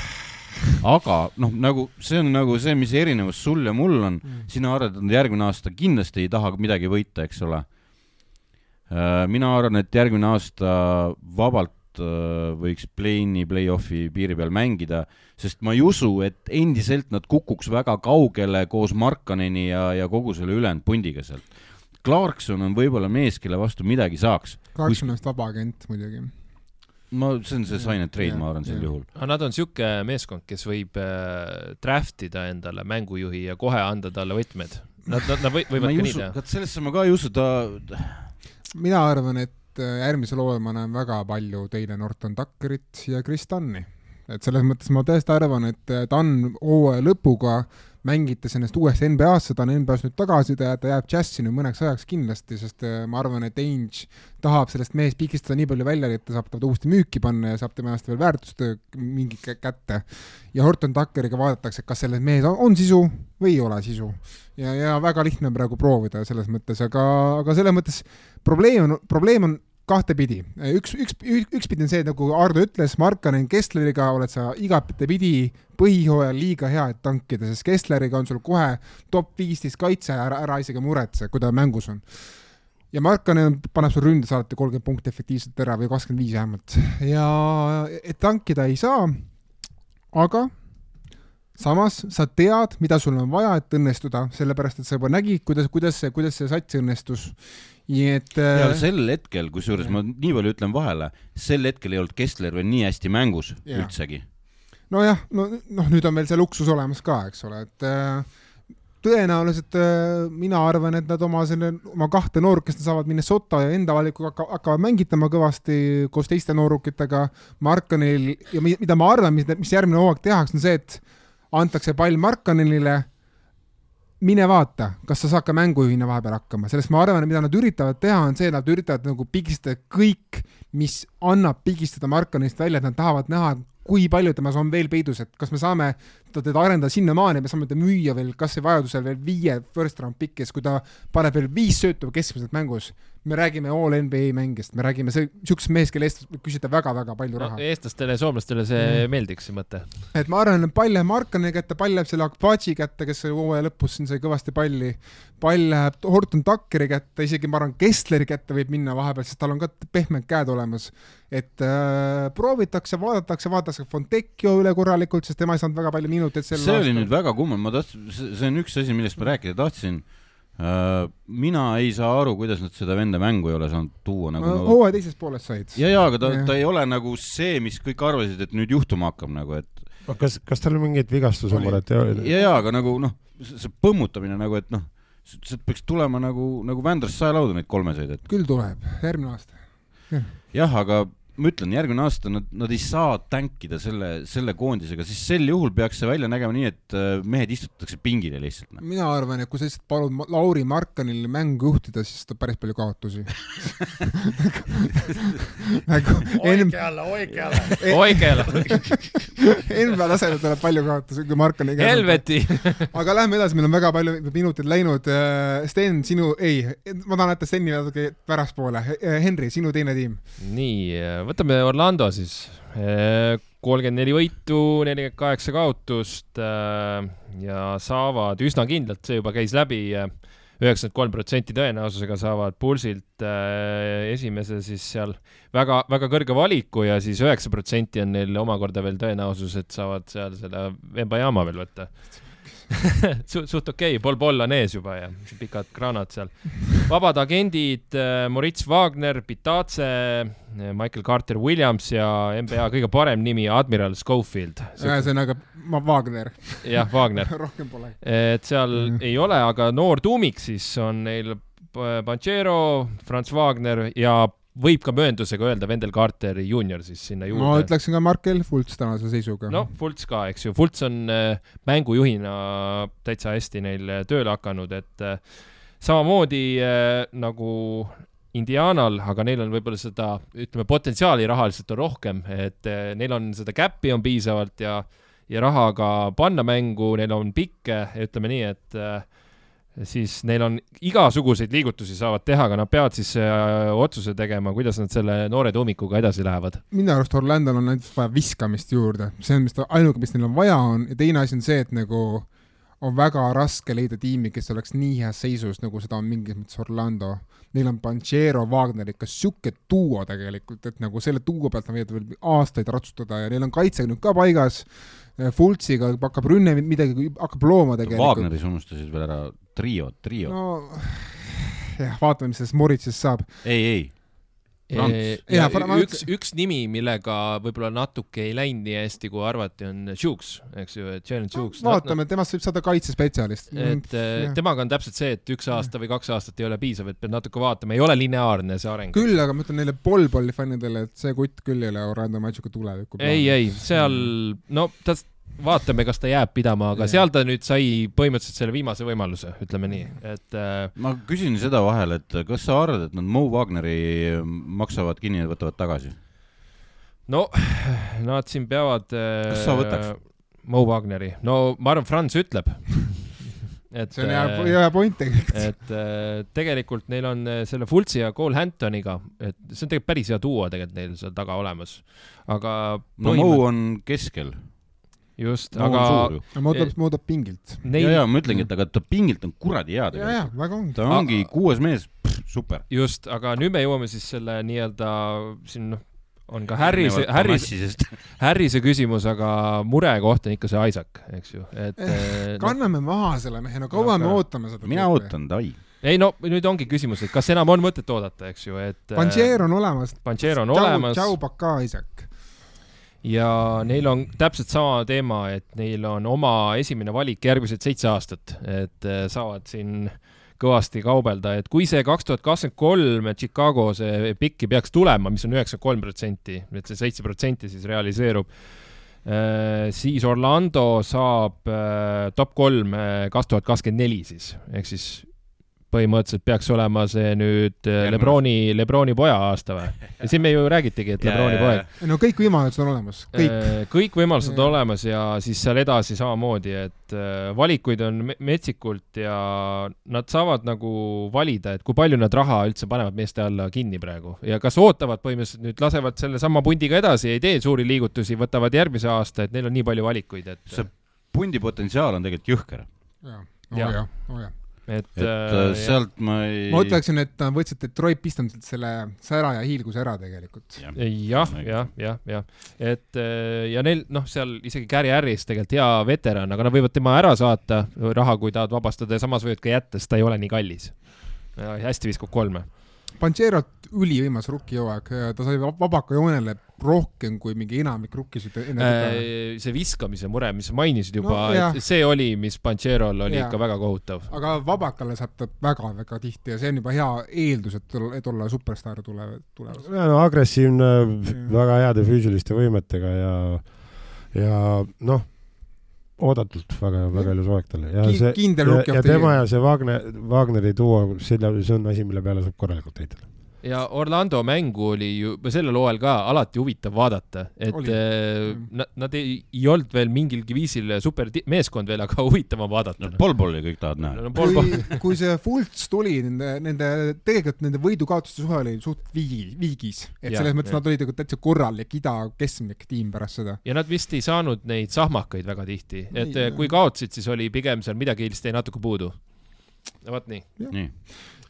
aga noh, nagu see on nagu see, mis erinevus sul ja mul on, sina arvad, et järgmine aasta kindlasti ei taha midagi võita, eks ole. Mina arvan, et järgmine aasta vabalt äh, võiks play-in'i, play-off'i piiri peal mängida, sest ma ei usu, et endiselt nad kukuks väga kaugele koos Markaneni ja, ja kogu selle ülejäänud pundiga sealt. Clarkson on võib-olla mees, kelle vastu midagi saaks. Clarkson on vist vaba agent muidugi. ma, see on see sign and trade, ma arvan sel juhul. aga nad on sihuke meeskond, kes võib äh, draft ida endale mängujuhi ja kohe anda talle võtmed. Nad, nad, nad võivad ka nii usu, teha. sellesse ma ka ei usu, ta, mina arvan, et äh, järgmisel hooajal ma näen väga palju teile Norton Tuckerit ja Chris Dunni. et selles mõttes ma tõesti arvan, et äh, Dunn hooaja lõpuga mängites ennast uuesti NBA-sse, ta on NBA-s nüüd tagasi, ta, ta jääb džässi nüüd mõneks ajaks kindlasti, sest äh, ma arvan, et Ainge tahab sellest mehest pigistada nii palju välja, et ta saab ta uuesti müüki panna ja saab tema ennast veel väärtust mingi kä- kätte. ja Horton Tuckeriga vaadatakse, kas selles mehes on, on sisu või ei ole sisu. ja, ja väga lihtne on praegu proovida selles mõttes, aga, aga selles mõttes probleem on, probleem on kahtepidi. üks, üks, ükspidi on see, nagu Ardo ütles, Markanen Kessleriga oled sa igatepidi põhihooajal liiga hea, et tankida, sest Kessleriga on sul kohe top viisteist kaitse, ära, ära isegi muretse, kui ta mängus on. ja Markanen paneb sul ründes alati kolmkümmend punkti efektiivselt ära või kakskümmend viis vähemalt ja et tankida ei saa, aga samas sa tead, mida sul on vaja, et õnnestuda, sellepärast et sa juba nägid, kuidas, kuidas see, kuidas see sats õnnestus. Nii et ja äh, sel hetkel, kusjuures ma nii palju ütlen vahele, sel hetkel ei olnud Kessler veel nii hästi mängus Jaa. üldsegi. nojah, no, noh, nüüd on veel see luksus olemas ka, eks ole, et äh, tõenäoliselt äh, mina arvan, et nad oma selle, oma kahte noorukest saavad Minnesota ja enda valikuga hakka, hakkavad mängitama kõvasti koos teiste noorukitega. Markanil ja mi- mida ma arvan, mis, mis järgmine hooaeg tehakse, on see, et antakse pall Markanile. Mine vaata, kas sa saad ka mängujuhina vahepeal hakkama, sellest ma arvan, mida nad üritavad teha, on see, et nad üritavad nagu pigistada kõik, mis annab pigistada Markanist välja, et nad tahavad näha, kui palju temas on veel peidus, et kas me saame teda arendada sinnamaani, me saame ta müüa veel kas või vajadusel veel viie first round pick'is, kui ta paneb veel viis söötu keskmiselt mängus. me räägime all NBA mängijast, me räägime see, siuksest mehest, kelle eest küsida väga-väga palju no, raha. eestlastele ja soomlastele see Mm. meeldiks, see mõte. et ma arvan, et pall läheb Markani kätte, pall läheb selle Akbatši kätte, kes oli hooaja lõpus siin sai kõvasti palli. pall läheb Horton Tuckeri kätte, isegi ma arvan, Kessleri kätte võib minna vahepeal, sest tal on ka pehmed käed olemas. et äh, proovitakse, vaadatakse, vaadatakse Fontecchio üle korralikult, sest tema ei saanud väga palju minuteid sel see oli nüüd väga kummaline, ma tahtsin, see on üks asi, millest ma rääkida tahtsin. mina ei saa aru, kuidas nad seda venda mängu ei ole saanud tuua nagu no,. hooaja teises pooles said. ja, ja, aga ta ta ei ole nagu see, mis kõik arvasid, et nüüd juhtuma hakkab nagu, et kas, kas tal on mingeid vigastusumureid? ja, ja, aga nagu noh, see põmmutamine nagu, et noh, see peaks tulema nagu, nagu Vändrast saelaudu neid kolmeseid, et küll tuleb, järgmine aasta. jah, aga ma ütlen, järgmine aasta nad, nad ei saa tänkida selle, selle koondisega, siis sel juhul peaks see välja nägema nii, et äh, mehed istutatakse pingile lihtsalt. noh. mina arvan, et kui sa lihtsalt palud Lauri Markanil mängu juhtida, siis ta päris palju kaotusi. nagu N- jälle, oige jälle. Oigela, NBA tasemel tuleb palju kaotusi, kui Markani käes on. Helveti. aga lähme edasi, meil on väga palju minuteid läinud. Sten, sinu, ei, ma tahan jätta Steni natuke pärastpoole. Henri, sinu teine tiim. nii, võtame Orlando siis. kolmkümmend neli võitu, nelikümmend kaheksa kaotust äh, ja saavad üsna kindlalt, see juba käis läbi, üheksakümmend kolm protsenti tõenäosusega saavad Pulsilt äh, esimese siis seal väga, väga kõrge valiku ja siis üheksa protsenti on neil omakorda veel tõenäosus, et saavad seal selle Vembayama veel võtta Su, suht okei okay., Paul Paul on ees juba ja pikad kraanad seal. vabad agendid, Moritz Wagner, Pitace, Michael Carter Williams ja NBA kõige parem nimi, Admiral Schofield. ühesõnaga, ma Wagner, jah, Wagner. rohkem pole. et seal mm. ei ole, aga noor tuumik siis on neil P- Panchero, Franz Wagner ja võib ka mööndusega öelda Wendell Carter Junior siis sinna ma juurde. ütleksin ka Markel Fults tänase seisuga. noh, Fults ka, eks ju, Fults on äh, mängujuhina täitsa hästi neil äh, tööle hakanud, et äh, samamoodi nagu Indianal, aga neil on võib-olla seda, ütleme, potentsiaali rahaliselt on rohkem, et neil on seda käppi on piisavalt ja ja raha ka panna mängu, neil on pikke, ütleme nii, et äh, siis neil on igasuguseid liigutusi saavad teha, aga nad peavad siis äh, otsuse tegema, kuidas nad selle noore tuumikuga edasi lähevad. minu arust Orlandol on ainult vaja viskamist juurde, see on, mis ta, ainuke, mis neil on vaja on ja teine asi on see, et nagu on väga raske leida tiimi, kes oleks nii heas seisus, nagu seda on mingis mõttes Orlando. Neil on Panchero, Wagner ikka sihuke duo tegelikult, et nagu selle duo pealt nad võivad veel aastaid ratsutada ja neil on kaitse nüüd ka paigas. Fultsiga hakkab rünne midagi, hakkab looma tegelikult. Wagneris unustasid veel ära trio, trio no.. no jah, vaatame, mis sellest Moritsist saab. ei, ei, Franz. ja ma üks, üks nimi, millega võib-olla natuke ei läinud nii hästi, kui arvati, on Shooks, eks ju, Jalen Shooks. vaatame, temast võib saada kaitsespetsialist. et äh, jah. temaga on täpselt see, et üks aasta või kaks aastat ei ole piisav, et peab natuke vaatama, ei ole lineaarne see areng. küll, aga ma ütlen neile Polpolli fännidele, et see kutt küll ei ole Orlando Magicu tuleviku ei, ei, seal, no ta, vaatame, kas ta jääb pidama, aga Jah. seal ta nüüd sai põhimõtteliselt selle viimase võimaluse, ütleme nii, et äh, ma küsin seda vahele, et kas sa arvad, et nad Mo Wagneri maksavad kinni ja võtavad tagasi? no nad siin peavad äh, Kas sa võtaks? Mo Wagneri, no ma arvan, Franz ütleb. et see on hea, äh, hea point tegelikult. et äh, tegelikult neil on äh, selle Fultsi ja Cole Hamptoniga, et see on tegelikult päris hea duo tegelikult neil seal taga olemas, aga no Mo on keskel, just, aga suur ju. muudab, muudab pingilt. ja, neil ja ma ütlengi, et aga ta pingilt on kuradi hea ja, ja tegelikult. väga ongi. ta ongi kuues mees, super. just, aga nüüd me jõuame siis selle nii-öelda siin noh, on ka Harrise, Harrise, Harrise küsimus, aga murekoht on ikka see Isaac, eks ju, et Eh, eh, no, kanname maha selle mehe, no kaua me Aga- ootame seda. mina. ootan, davai. ei no nüüd ongi küsimus, et kas enam on mõtet oodata, eks ju, et Panchero on olemas. Panchero on olemas Tšau, Baka, Isaac. Ja neil on täpselt sama teema, et neil on oma esimene valik järgmised seitse aastat, et eh, saavad siin kõvasti kaubelda, et kui see kaks tuhat kakskümmend kolm Chicago see pikki peaks tulema, mis on üheksakümmend kolm protsenti, et see seitse protsenti siis realiseerub, siis Orlando saab eh, top kolm kaks tuhat kakskümmend neli siis, ehk siis põhimõtteliselt peaks olema see nüüd Järgmine Lebroni, Lebroni poja aasta või? ja siin me ju räägitigi, et Lebroni poeg. no kõik võimalused on olemas, kõik. Äh, kõik võimalused on olemas ja siis seal edasi samamoodi, et äh, valikuid on me- metsikult ja nad saavad nagu valida, et kui palju nad raha üldse panevad meeste alla kinni praegu ja kas ootavad põhimõtteliselt nüüd lasevad sellesama pundiga edasi, ei tee suuri liigutusi, võtavad järgmise aasta, et neil on nii palju valikuid, et see pundi potentsiaal on tegelikult jõhker. Jaa. oo jaa, oo jaa. Et, et äh, sealt ma ei. ma ütleksin, et võtsid Detroit Pistonsilt selle sära ja hiilguse ära tegelikult. jah, jah, jah, jah, et äh, ja neil noh, seal isegi Gary Harris tegelikult hea veteran, aga nad võivad tema ära saata, raha, kui tahavad vabastada ja samas võivad ka jätta, sest ta ei ole nii kallis. hästi viskab kolme Pancherot ülivõimas rukki hooaeg, ta sai vab- vabaka joonele rohkem kui mingi enamik rukkisid enne seda. Äh, see viskamise mure, mis sa mainisid juba No see oli, mis Pancherol oli Jaa. ikka väga kohutav. aga vabakale saab ta väga-väga tihti ja see on juba hea eeldus, et, et olla superstaar tule, tulemas. ja no agressiivne, väga heade füüsiliste võimetega ja, ja noh, oodatult väga, väga ilus hoog talle ja see ja, ja tema ja see Wagner, Wagneri duo, selle, see on asi, mille peale saab korralikult heita. Ja Orlando mängu oli ju sellel hooajal ka alati huvitav vaadata, et Oli. äh, Mm. nad, nad ei, ei olnud veel mingilgi viisil super ti- meeskond veel, aga huvitav on vaadata no. Pol-Polli kõik tahavad näha. no, kui, kui see Fultz tuli, nende, nende, tegelikult nende võidu-kaotuste suhe oli suht viigi, viigis. et Jah, selles mõttes jah. nad olid nagu täitsa korralik ida-keskmik tiim pärast seda. ja nad vist ei saanud neid sahmakaid väga tihti, et Nii, kui kaotasid, siis oli pigem seal midagi lihtsalt jäi natuke puudu. no vot nii. nii,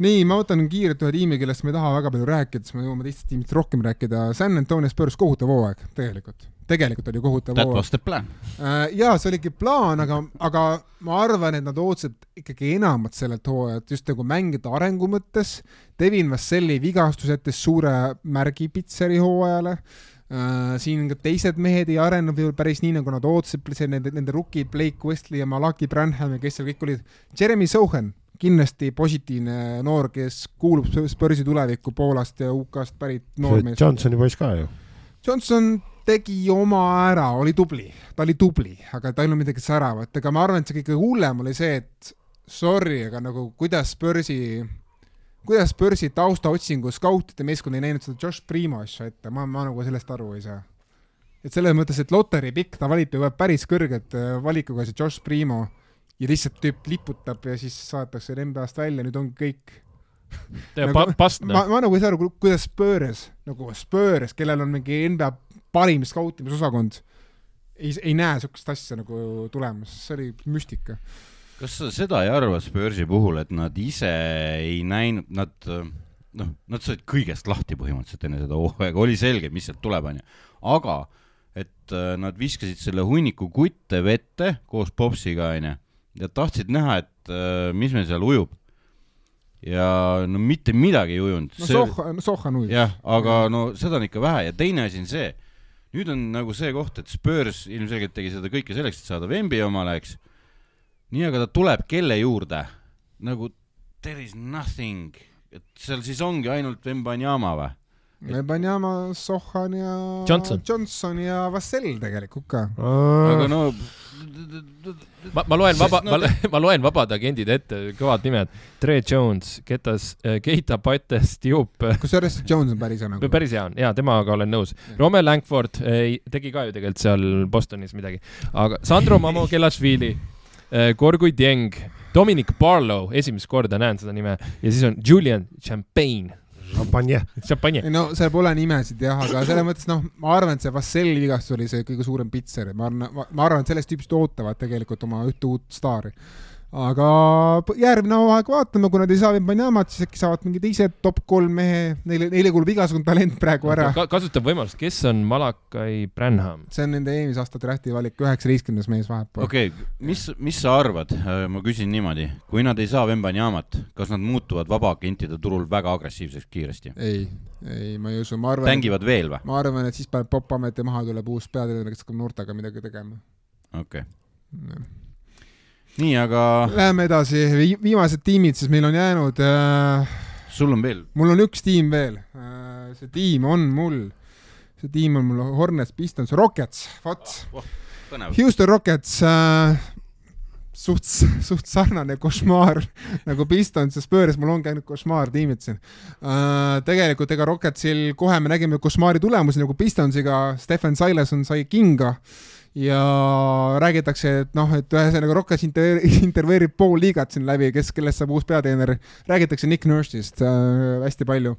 nii, ma võtan kiirelt ühe tiimi, kellest ma ei taha väga palju rääkida, siis me jõuame teistest tiimidest rohkem rääkida. San Antonio Spurs kohutav hooaeg, tegelikult. tegelikult oli kohutav that hooaeg. was the plan. Äh, jaa, see oligi plaan, aga, aga ma arvan, et nad ootasid ikkagi enamat sellelt hooajalt, just nagu mängida arengu mõttes. Devin Vasselli vigastus jättis suure märgi Pitseri hooajale siin ka teised mehed ei arenenud võib-olla päris nii, nagu nad ootasid, see nende, nende rukid Blake Wesley ja Malaki Branham ja kes seal kõik olid. Jeremy Sohan, kindlasti positiivne noor, kes kuulub Spursi tulevikku Poolast ja UK-st pärit noormees. Johnsoni poiss ka ju. Johnson tegi oma ära, oli tubli, ta oli tubli, aga ta ei olnud midagi säravat, ega ma arvan, et see kõige hullem oli see, et sorry, aga nagu kuidas Spursi, kuidas Spursi taustaotsingu skautide meeskond ei näinud seda Josh Primo asja ette, ma, ma nagu sellest aru ei saa. et selles mõttes, et loteri pikk, ta valib ju päris kõrget äh, valikuga see Josh Primo ja lihtsalt tüüp liputab ja siis saadetakse NBA-st välja, nüüd ongi kõik Nagu- pa- past, ma, ma nagu ei saa aru, kuidas Spurs, nagu Spurs, kellel on mingi enda parim skautimisosakond, ei, ei näe siukest asja nagu tulemas, see oli müstika. Kas sa seda ei arva Spursi puhul, et nad ise ei näinud, nad noh, nad said kõigest lahti põhimõtteliselt enne seda hooaega, oli selge, mis sealt tuleb, onju, aga et äh, nad viskasid selle hunniku kutte vette koos Popsiga, onju, ja tahtsid näha, et äh, mis meil seal ujub. ja no mitte midagi ei ujunud. no Soha, Soha null. jah, aga no seda on ikka vähe ja teine asi on see, nüüd on nagu see koht, et Spurs ilmselgelt tegi seda kõike selleks, et saada Wemby omale, eks. nii, aga ta tuleb kelle juurde? nagu there is nothing, et seal siis ongi ainult Wembanyama või? Banyama, Sohan ja Johnson. Johnson ja Vassell tegelikult ka. aga no ma, ma loen vaba, no ma, ma loen vabad agendid ette, kõvad nimed. Tre Jones, Ketas, Keita Pates, Diop, kusjuures see Jones on päris hea nagu. päris hea on, jaa, temaga olen nõus. Rome Langford ei, tegi ka ju tegelikult seal Bostonis midagi, aga Sandro Mamokelašvili, Gorgui Dieng, Dominic Barlow, esimest korda näen seda nime ja siis on Julian Champagne, šampanje. Champagne. ei no seal pole nimesid jah, aga selles mõttes noh, ma arvan, et see Vasselli vigastus oli see kõige suurem pitser, ma arvan, ma arvan, et sellest tüübist ootavad tegelikult oma ühte uut staari. Aga järgmine hooaeg vaatame, kui nad ei saa Wembanyama't, siis äkki saavad mingi teised top kolm mehe, neile, neile kuulub igasugune talent praegu ära. Ka, kasutab võimalust, kes on Malakai Branham? see on nende eelmise aasta drafti valik, üheksateistkümnes mees vahepeal okei okay,, mis, mis sa arvad, ma küsin niimoodi, kui nad ei saa Wembanyamat, kas nad muutuvad vabaagentide turul väga agressiivseks kiiresti? ei, ei, ma ei usu, ma arvan, mängivad veel või? ma arvan, et siis paneb Pop-Amet ja maha tuleb uus peatreener, kes hakkab noortega midagi tegema. okei okay., nii, aga Läheme edasi, viimased tiimid siis meil on jäänud äh, sul on veel? mul on üks tiim veel, see tiim on mul, see tiim on mul Hornets, Pistons, Rockets, vot, põnev. Houston Rockets äh,, suht, suht sarnane košmaar nagu Pistons ja Spurs, mul ongi ainult košmaartiimid siin. Äh,. tegelikult ega Rocketsil kohe me nägime košmaari tulemusi nagu Pistonsiga, Stephen Silason sai kinga ja räägitakse, et noh, et ühesõnaga Rockets inter-, intervjueerib pool liigat siin läbi, kes, kellest saab uus peatreener. räägitakse Nick Nurse'ist äh, hästi palju.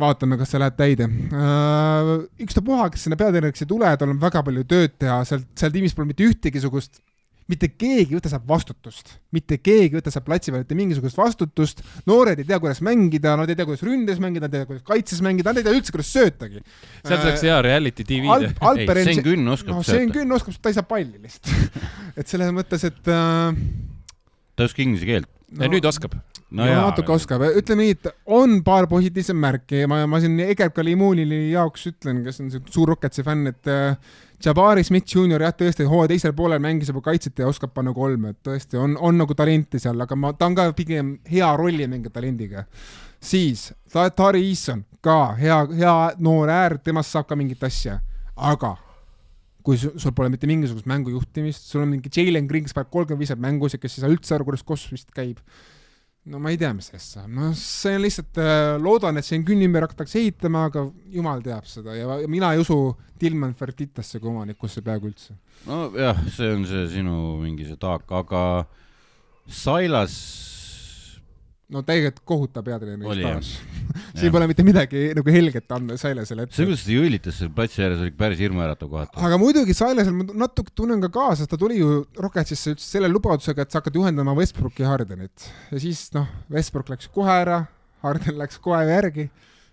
vaatame, kas see läheb täide äh,. ükstapuha, kes sinna peatreeneriks ei tule, tal on väga palju tööd teha, seal, seal tiimis pole mitte ühtegi sugust mitte keegi ei võta sealt vastutust, mitte keegi ei võta sealt platsi peal mitte mingisugust vastutust, noored ei tea, kuidas mängida, nad ei tea, kuidas ründes mängida, nad ei tea, kuidas kaitses mängida, nad ei tea üldse, kuidas söötagi. sealt saaks hea reality tv teha. Alperen, Sven Künn oskab noh, sööta. Sven Künn oskab, ta ei saa palli lihtsalt. et selles mõttes, et äh, ta ei oska inglise keelt. no. nüüd oskab. No, no natuke oskab, ütleme nii, et on paar positiivset märki ja ma, ma siin Egert Kalimunili jaoks ütlen, kes on see suur Rocketsi fänn, et äh, Jabari Smith Jr jah, tõesti hooaja teisel poolel mängis juba kaitset ja oskab panna kolme, et tõesti on, on nagu talenti seal, aga ma, ta on ka pigem hea rollimängija talendiga. siis Tari Eason ka hea, hea noor äär, temast saab ka mingit asja, aga kui sul pole mitte mingisugust mängujuhtimist, sul on mingi Jalen paneb kolmkümmend viis mängus ja kes ei saa üldse aru, kuidas kosmist käib. No ma ei tea, mis sellest saab, no see on lihtsalt äh,, loodan, et siin künni ümber hakatakse ehitama, aga jumal teab seda ja, ja mina ei usu Tilman Fertitasse kui omanikusse peaaegu üldse. nojah, see on see sinu mingi see taak, aga Silas no tegelikult kohutav peatreeneri staaž siin pole mitte midagi nagu helget anda Silasele ette. see, kuidas ta jõilitas seal platsi ääres, oli päris hirmuäratav kohati. aga muidugi Silasel ma natuke tunnen ka kaasa, sest ta tuli ju Rocketsisse ütles selle lubadusega, et sa hakkad juhendama Westbrooki ja Hardenit ja siis noh, Westbrook läks kohe ära, Harden läks kohe järgi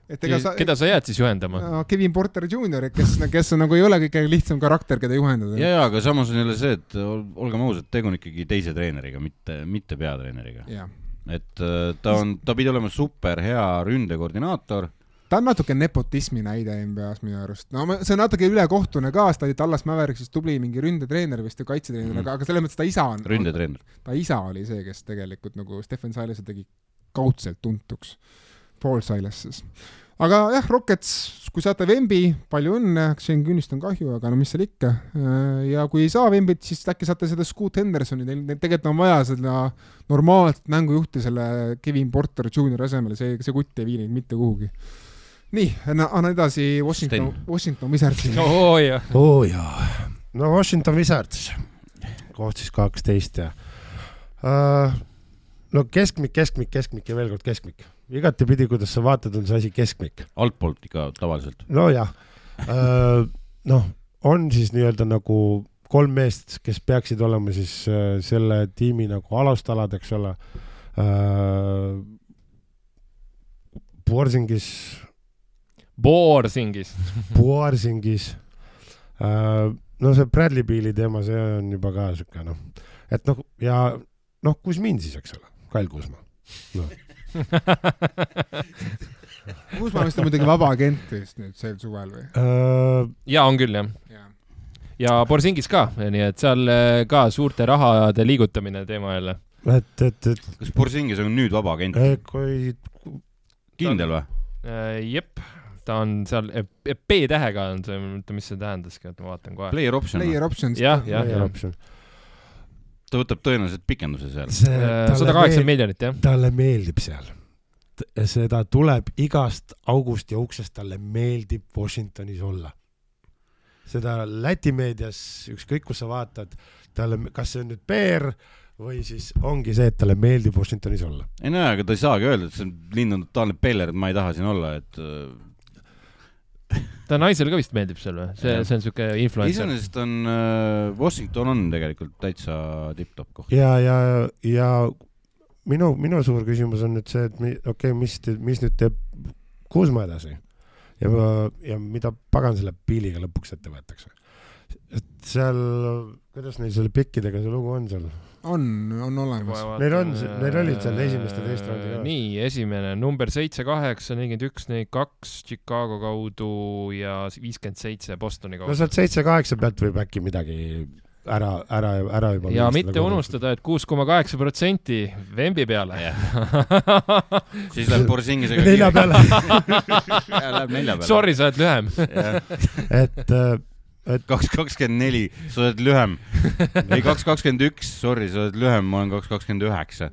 et ega sa keda sa jääd siis juhendama no,? Kevin Porter Jr, kes, kes on nagu ei ole kõige lihtsam karakter, keda juhendada. ja, ja aga samas on jälle see, et olgem ausad, tegu on ikkagi teise treeneriga, mitte, mitte peatreeneriga et äh, ta on, ta pidi olema super hea ründekoordinaator ta on natuke nepotismi näide NBA-s minu arust, no see on natuke ülekohtune ka, sest ta oli Tallas Mavericksis tubli mingi ründetreener vist või kaitsetreener mm., aga, aga selles mõttes ta isa on. ründetreener. ta isa oli see, kes tegelikult nagu Stefan Silase tegi kaudselt tuntuks. Paul Silas siis aga jah, Rockets, kui saate Vembi, palju õnne, Shane Künnist on kahju, aga no mis seal ikka. ja kui ei saa Vembit, siis äkki saate seda Scoot Hendersoni, neil, neil tegelikult on vaja seda normaalset mängujuhti selle Kevin Porter Jr asemel, see, see kutt ei vii neid mitte kuhugi. nii, annan edasi Washington, Washington Wizardsi oo oh, jaa. oo oh, jaa. no Washington Wizards, koht siis kaksteist ja uh, no keskmik, keskmik, keskmik ja veel kord keskmik igatepidi, kuidas sa vaatad, on see asi keskmik. altpoolt ikka tavaliselt. nojah, noh, on siis nii-öelda nagu kolm meest, kes peaksid olema siis selle tiimi nagu alustalad, eks ole. Borsingis. Borsingis Borsingis. no see Bradley Beali teema, see on juba ka siuke noh, et noh, ja noh, Kuzmin siis, eks ole, Kail Kuzma no Kuusmaa vist on muidugi vaba agent vist nüüd sel suvel või uh...? jaa, on küll jah ja. ja Borsingis ka, nii et seal äh, ka suurte rahade liigutamine teema jälle. et, et, et. kas Borsingis on nüüd vaba agent? kui. kindel või? Äh, jep, ta on seal B-tähega on see, mis see tähendaski, et ma vaatan kohe. Player option. Player option. jah, jah, jah ta võtab tõenäoliselt pikenduse seal. sada kaheksakümmend miljonit, jah. talle meeldib seal. seda tuleb igast august ja uksest, talle meeldib Washingtonis olla. seda Läti meedias, ükskõik kus sa vaatad, talle, kas see on nüüd PR või siis ongi see, et talle meeldib Washingtonis olla. ei no aga ta ei saagi öelda, et see on linn on totaalne peller, et ma ei taha siin olla, et ta naisele ka vist meeldib seal või? see, see on siuke influencer. iseenesest on äh,, Washington on tegelikult täitsa tipp-topp koht. ja, ja, ja minu, minu suur küsimus on nüüd see, et okei okay,, mis, mis nüüd teeb Kuusma edasi ja, ja mida pagan selle piiliga lõpuks ette võetakse. et seal, kuidas neil selle pikkidega see lugu on seal? On, on olemas. Neil on, neil olid seal esimeste teist raundi ka. nii, esimene number seitse, kaheksa, nelikümmend üks, nelikümmend kaks Chicago kaudu ja viiskümmend seitse Bostoni kaudu. no sealt seitse-kaheksa pealt võib äkki midagi ära, ära, ära juba. ja mitte unustada, et kuus koma kaheksa protsenti Vembi peale siis läheb Borsingisega nelja peale Läheb nelja peale. Sorry, sa oled lühem et äh, et kaks kakskümmend neli, sa oled lühem. ei, kaks kakskümmend üks, sorry, sa oled lühem, ma olen kaks kakskümmend üheksa.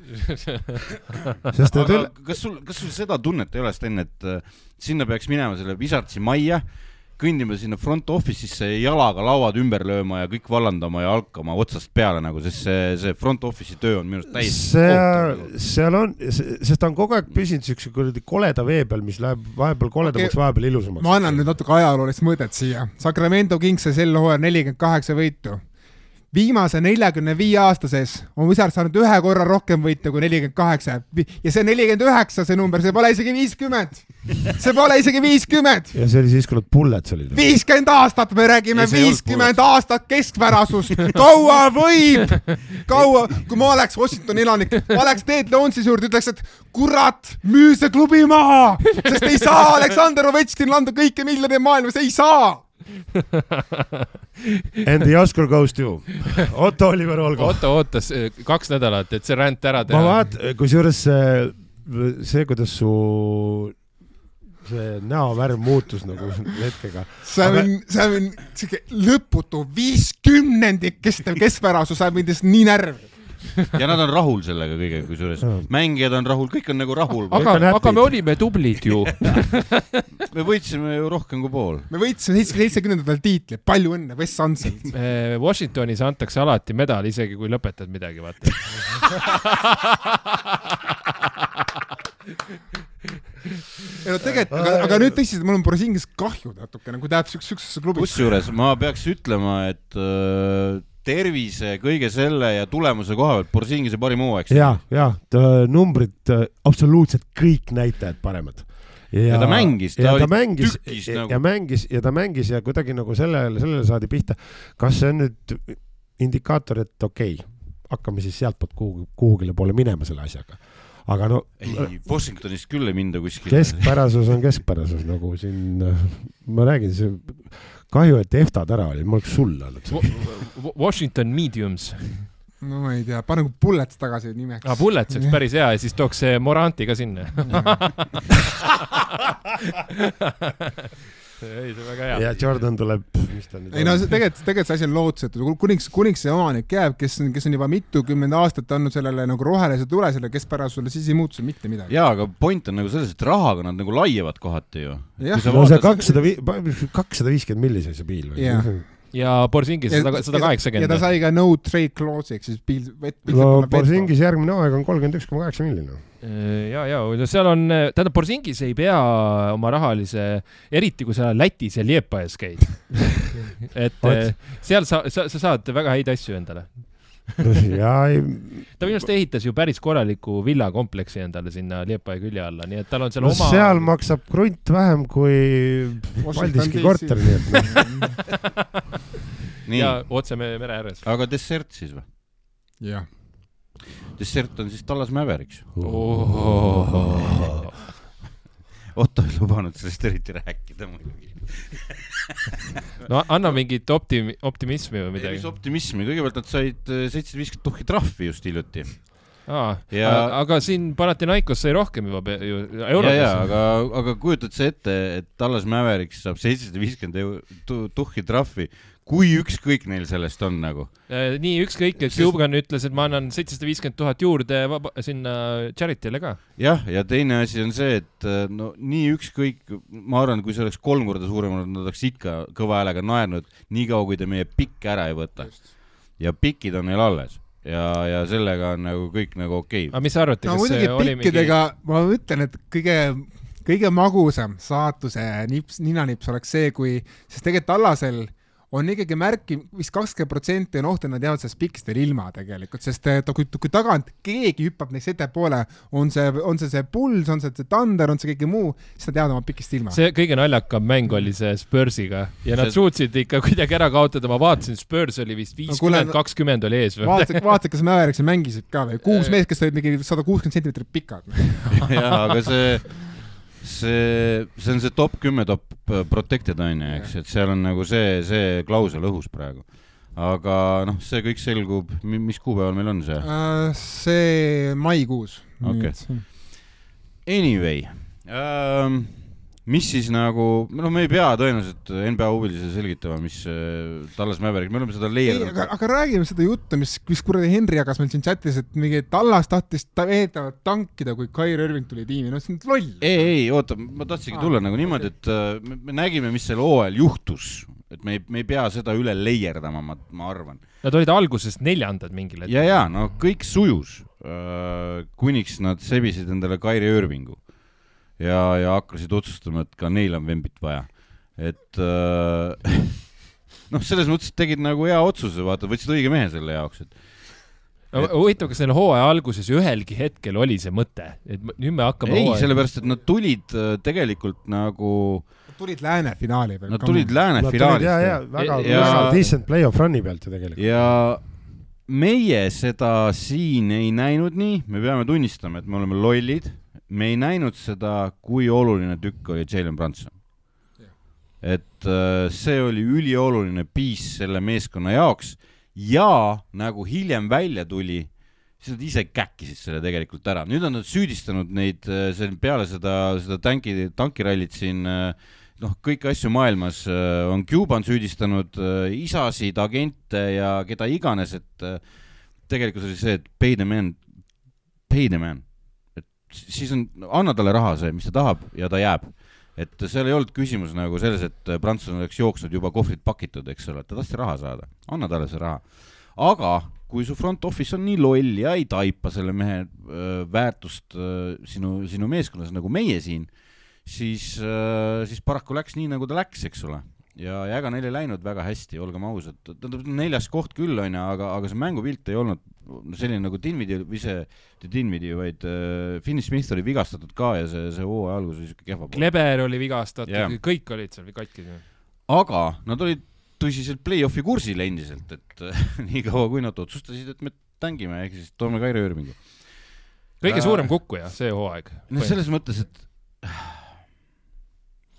üle... kas sul, kas sul seda tunnet ei ole, Sten, et äh, sinna peaks minema selle Wizardsi majja kõndima sinna front office'isse jalaga lauad ümber lööma ja kõik vallandama ja halkama otsast peale nagu, sest see, see front office'i töö on minu arust täiesti seal, seal on, sest ta on kogu aeg püsinud siukse kuradi koleda vee peal, mis läheb vahepeal koledamaks okay., vahepeal ilusamaks. ma annan nüüd natuke ajaloolist mõõdet siia. Sacramento Kings sai sel hooajal nelikümmend kaheksa võitu. Viimase neljakümne viie aastases on Wizards saanud ühe korra rohkem võite kui nelikümmend kaheksa ja see nelikümmend üheksa, see number, see pole isegi viiskümmend. see pole isegi viiskümmend. ja see oli siis, kui nad Bullets olid. viiskümmend aastat me räägime viiskümmend aastat keskpärasust, kaua võib, kaua, kui ma oleks Washingtoni elanik, ma oleks Ted Lonesi juurde, ütleks, et kurat, müü see klubi maha, sest ei saa Aleksander Ovechkinil anda kõiki miljoneid maailmas, ei saa. And the Oscar goes to Otto Oliver Olgo. Otto ootas eh, kaks nädalat, et see ränd ära ma teha. vaat-, kusjuures see, see, kuidas su see näovärv muutus nagu hetkega. see Aga- on, see on siuke lõputu viiskümnendik kestev keskpärasus, ajab mind lihtsalt nii närvi. Ja nad on rahul sellega kõigega, kusjuures mängijad on rahul, kõik on nagu rahul. Aga aga me olime tublid ju. me võitsime ju rohkem kui pool. me võitsime seitsmekümnendatel tiitli, palju õnne, Wes Hansen. Eh, Washingtonis antakse alati medal, isegi kui lõpetad midagi, vaata. ei no tegelikult, aga, aga nüüd tõsiselt, mul on Borisingist kahju natukene, kui ta jääb siukse, siuksesse klubisse. kusjuures ma peaks ütlema, et äh, tervise, kõige selle ja tulemuse koha pealt Borisingise parim hooaeg. ja, ja numbrid, absoluutselt kõik näitajad paremad. Ja ta mängis, ta ja ta mängis tükis ja, nagu. ja mängis ja ta mängis ja kuidagi nagu sellele, sellele saadi pihta. kas see on nüüd indikaator, et okei okay,, hakkame siis sealtpoolt kuhugi, kuhugile poole minema selle asjaga. aga no ei, Washingtonist küll ei minda kuskile. keskpärasus on keskpärasus nagu siin, ma räägin, see kahju, et EFTA-d ära olid, ma oleks sull olnud. Washington Mediums. no ma ei tea, pane nagu Bullets tagasi nimeks aa, Bullets oleks päris hea ja siis tooks see Moranti ka sinna. ei, see on väga hea ja. Jordan tuleb, mis ta nüüd ei no see tegelikult, tegelikult see asi on lootusetu, kuniks, kuniks see omanik jääb, kes on, kes on juba mitukümmend aastat andnud sellele nagu rohelise tule selle keskpärasusele, siis ei muutu seal mitte midagi. jaa, aga point on nagu selles, et rahaga nad nagu laiavad kohati ju. No see kakssada kakssada viiskümmend milli sai see piil või? Ja Borsingis sada, sada ja ta kaheksakümmend. sai ka no trade clause'i ehk siis piil, vett. no Borsingis järgmine hooaeg on kolmkümmend üks koma kaheksa miljonit. Äh, ja, ja no seal on, tähendab, Borsingis ei pea oma rahalise, eriti kui sa Lätis ja Liepajas käid. et eh, seal sa, sa, sa saad väga häid asju endale. ja ei, ta minu arust ehitas ju päris korraliku villakompleksi endale sinna Liepaja külje alla, nii et tal on seal no oma. seal maksab krunt vähem kui Paldiski korter, nii et nii ja, otse me- mere ääres. aga dessert siis või? jah, dessert on siis Tallas Mavericks. Oh. Otto ei lubanud sellest eriti rääkida muidugi. no anna mingit optimi-, optimismi või mis midagi. optimismi, kõigepealt nad said äh, seitsesada viiskümmend tuhki trahvi just hiljuti. aa, Ja- aga siin Panathinaikos sai rohkem juba ju ja, ja, eurodes. aga, aga kujutad sa ette, et Tallas Mavericks saab seitsesada viiskümmend tuhki trahvi, kui ükskõik neil sellest on nagu. Äh, nii ükskõik, et Sest- Cuban ütles, et ma annan seitsesada viiskümmend tuhat juurde vaba, sinna charity'le ka. jah, ja teine asi on see, et äh, no nii ükskõik, ma arvan, kui see oleks kolm korda suurem, nad oleks ikka kõva häälega naernud, niikaua kui te meie pikke ära ei võta. ja pikid on neil alles ja, ja sellega on nagu kõik nagu okei aga mis sa arvate, no kas muidugi see oli pikkidega mingi..., ma ütlen, et kõige, kõige magusam saatuse nips, ninanips oleks see, kui, sest tegelikult Allasel on ikkagi märki, vist kakskümmend protsenti on oht, et nad jäävad sellest pikist veel ilma tegelikult, sest et kui, kui tagant keegi hüppab neist ettepoole, on see, on see see Bulls, on see see Thunder, on see keegi muu, siis nad jäävad oma pikist ilma. see kõige naljakam mäng oli see Spursiga ja nad See- suutsid ikka kuidagi ära kaotada, ma vaatasin, Spurs oli vist viiskümmend, kakskümmend oli ees või? vaata, vaata, kas Mäveriksil mängisid ka või, kuus meest, kes olid mingi sada kuuskümmend sentimeetrit pikad. jaa, aga see, see, see on see top kümme top protected on ju, eks, et seal on nagu see, see klausel õhus praegu. aga noh, see kõik selgub, mis kuupäeval meil on see? Äh, see maikuus. Okei. Anyway ähm,, mis siis nagu, no me ei pea tõenäoliselt NBA huvilisele selgitama, mis äh, Tallas Maverick, me oleme seda ei, leierdanud aga, aga räägime seda juttu, mis, mis kuradi Henri jagas meil siin chatis, et mingi Tallas tahtis ta veedavalt tankida, kui Kair Irving tuli tiimi, no see on loll. ei, ei oota, ma tahtsingi tulla nagu niimoodi, et äh, me, me nägime, mis sel hooajal juhtus, et me ei, me ei pea seda üle leierdama, ma, ma arvan. Nad olid algusest neljandad mingil hetkel. ja, ja no kõik sujus, kuniks nad sebisid endale Kairi Irvingu ja, ja hakkasid otsustama, et ka neil on vembit vaja. et äh, noh, selles mõttes, tegid nagu hea otsuse, vaata, võtsid õige mehe selle jaoks, et huvitav, kas neil hooaja alguses ühelgi hetkel oli see mõte, et nüüd me hakkame ei, hooaja- sellepärast et nad tulid äh, tegelikult nagu, tulid lääne finaali veel. nad tulid lääne Nad tulid ja, ja finaalist väga, Ja- väga decent play-off run'i pealt ju tegelikult. ja meie seda siin ei näinud nii, me peame tunnistama, et me oleme lollid, me ei näinud seda, kui oluline tükk oli Jalen Brunson. et äh, see oli ülioluline piis selle meeskonna jaoks ja nagu hiljem välja tuli, siis nad ise käkkisid selle tegelikult ära, nüüd on nad süüdistanud neid äh, see- peale seda, seda tanki, tankirallit siin äh, noh, kõiki asju maailmas on Cuban süüdistanud isasid, agente ja keda iganes, et tegelikult oli see, et pay the man, pay the man. Siis on, anna talle raha see, mis ta tahab ja ta jääb. et seal ei olnud küsimus nagu selles, et Prantsusmaa oleks jooksnud juba kohvrid pakitud, eks ole, ta tahtis raha saada, anna talle see raha. aga kui su front office on nii loll ja ei taipa selle mehe öö, väärtust öö, sinu, sinu meeskonnas nagu meie siin, siis, siis paraku läks nii, nagu ta läks, eks ole. ja, ja ega neil ei läinud väga hästi, olgem ausad, tähendab neljas koht küll onju, aga, aga see mängupilt ei olnud selline nagu Dinvidi või see, mitte Dinvidi, vaid äh, Finney Smith oli vigastatud ka ja see, see hooaja algus oli siuke kehva. Kleber oli vigastatud yeah., kõik olid seal katki. aga nad olid tõsiselt play-off'i kursil endiselt, et äh, niikaua kui nad otsustasid, et me tängime, ehk siis toome Kairi Irvingu. kõige Äh, suurem kukkuja see hooaeg. no selles mõttes, et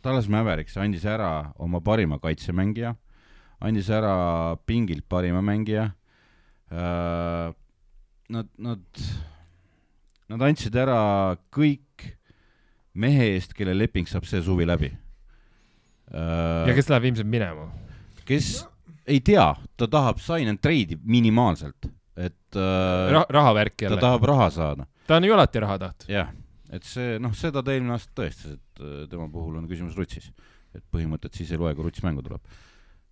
Dallas Mavericks andis ära oma parima kaitsemängija, andis ära pingilt parima mängija. Nad, nad, nad andsid ära kõik mehe eest, kelle leping saab see suvi läbi. ja kes läheb ilmselt minema. kes ei tea, ta tahab sign and trade'i minimaalselt, et äh, Ra rahavärk ta jälle. tahab raha saada. ta on ju alati raha tahtnud. jah, et see noh, seda ta eelmine aasta tõestas, et äh, tema puhul on küsimus rutsis. et põhimõtteliselt siis ei loe, kui ruts mängu tuleb.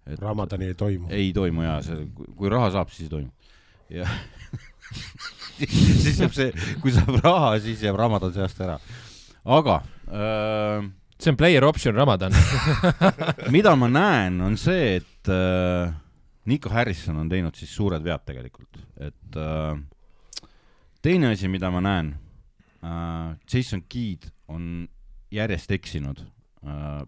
Et Ramadani ei toimu. ei toimu jaa, see, kui raha saab, siis ei toimu. ja siis jääb see, kui saab raha, siis jääb Ramadan see aasta ära. aga äh, see on player option Ramadan. mida ma näen, on see, et äh, Nico Harrison on teinud siis suured vead tegelikult, et äh, teine asi, mida ma näen äh,, Jason Keed on järjest eksinud äh,.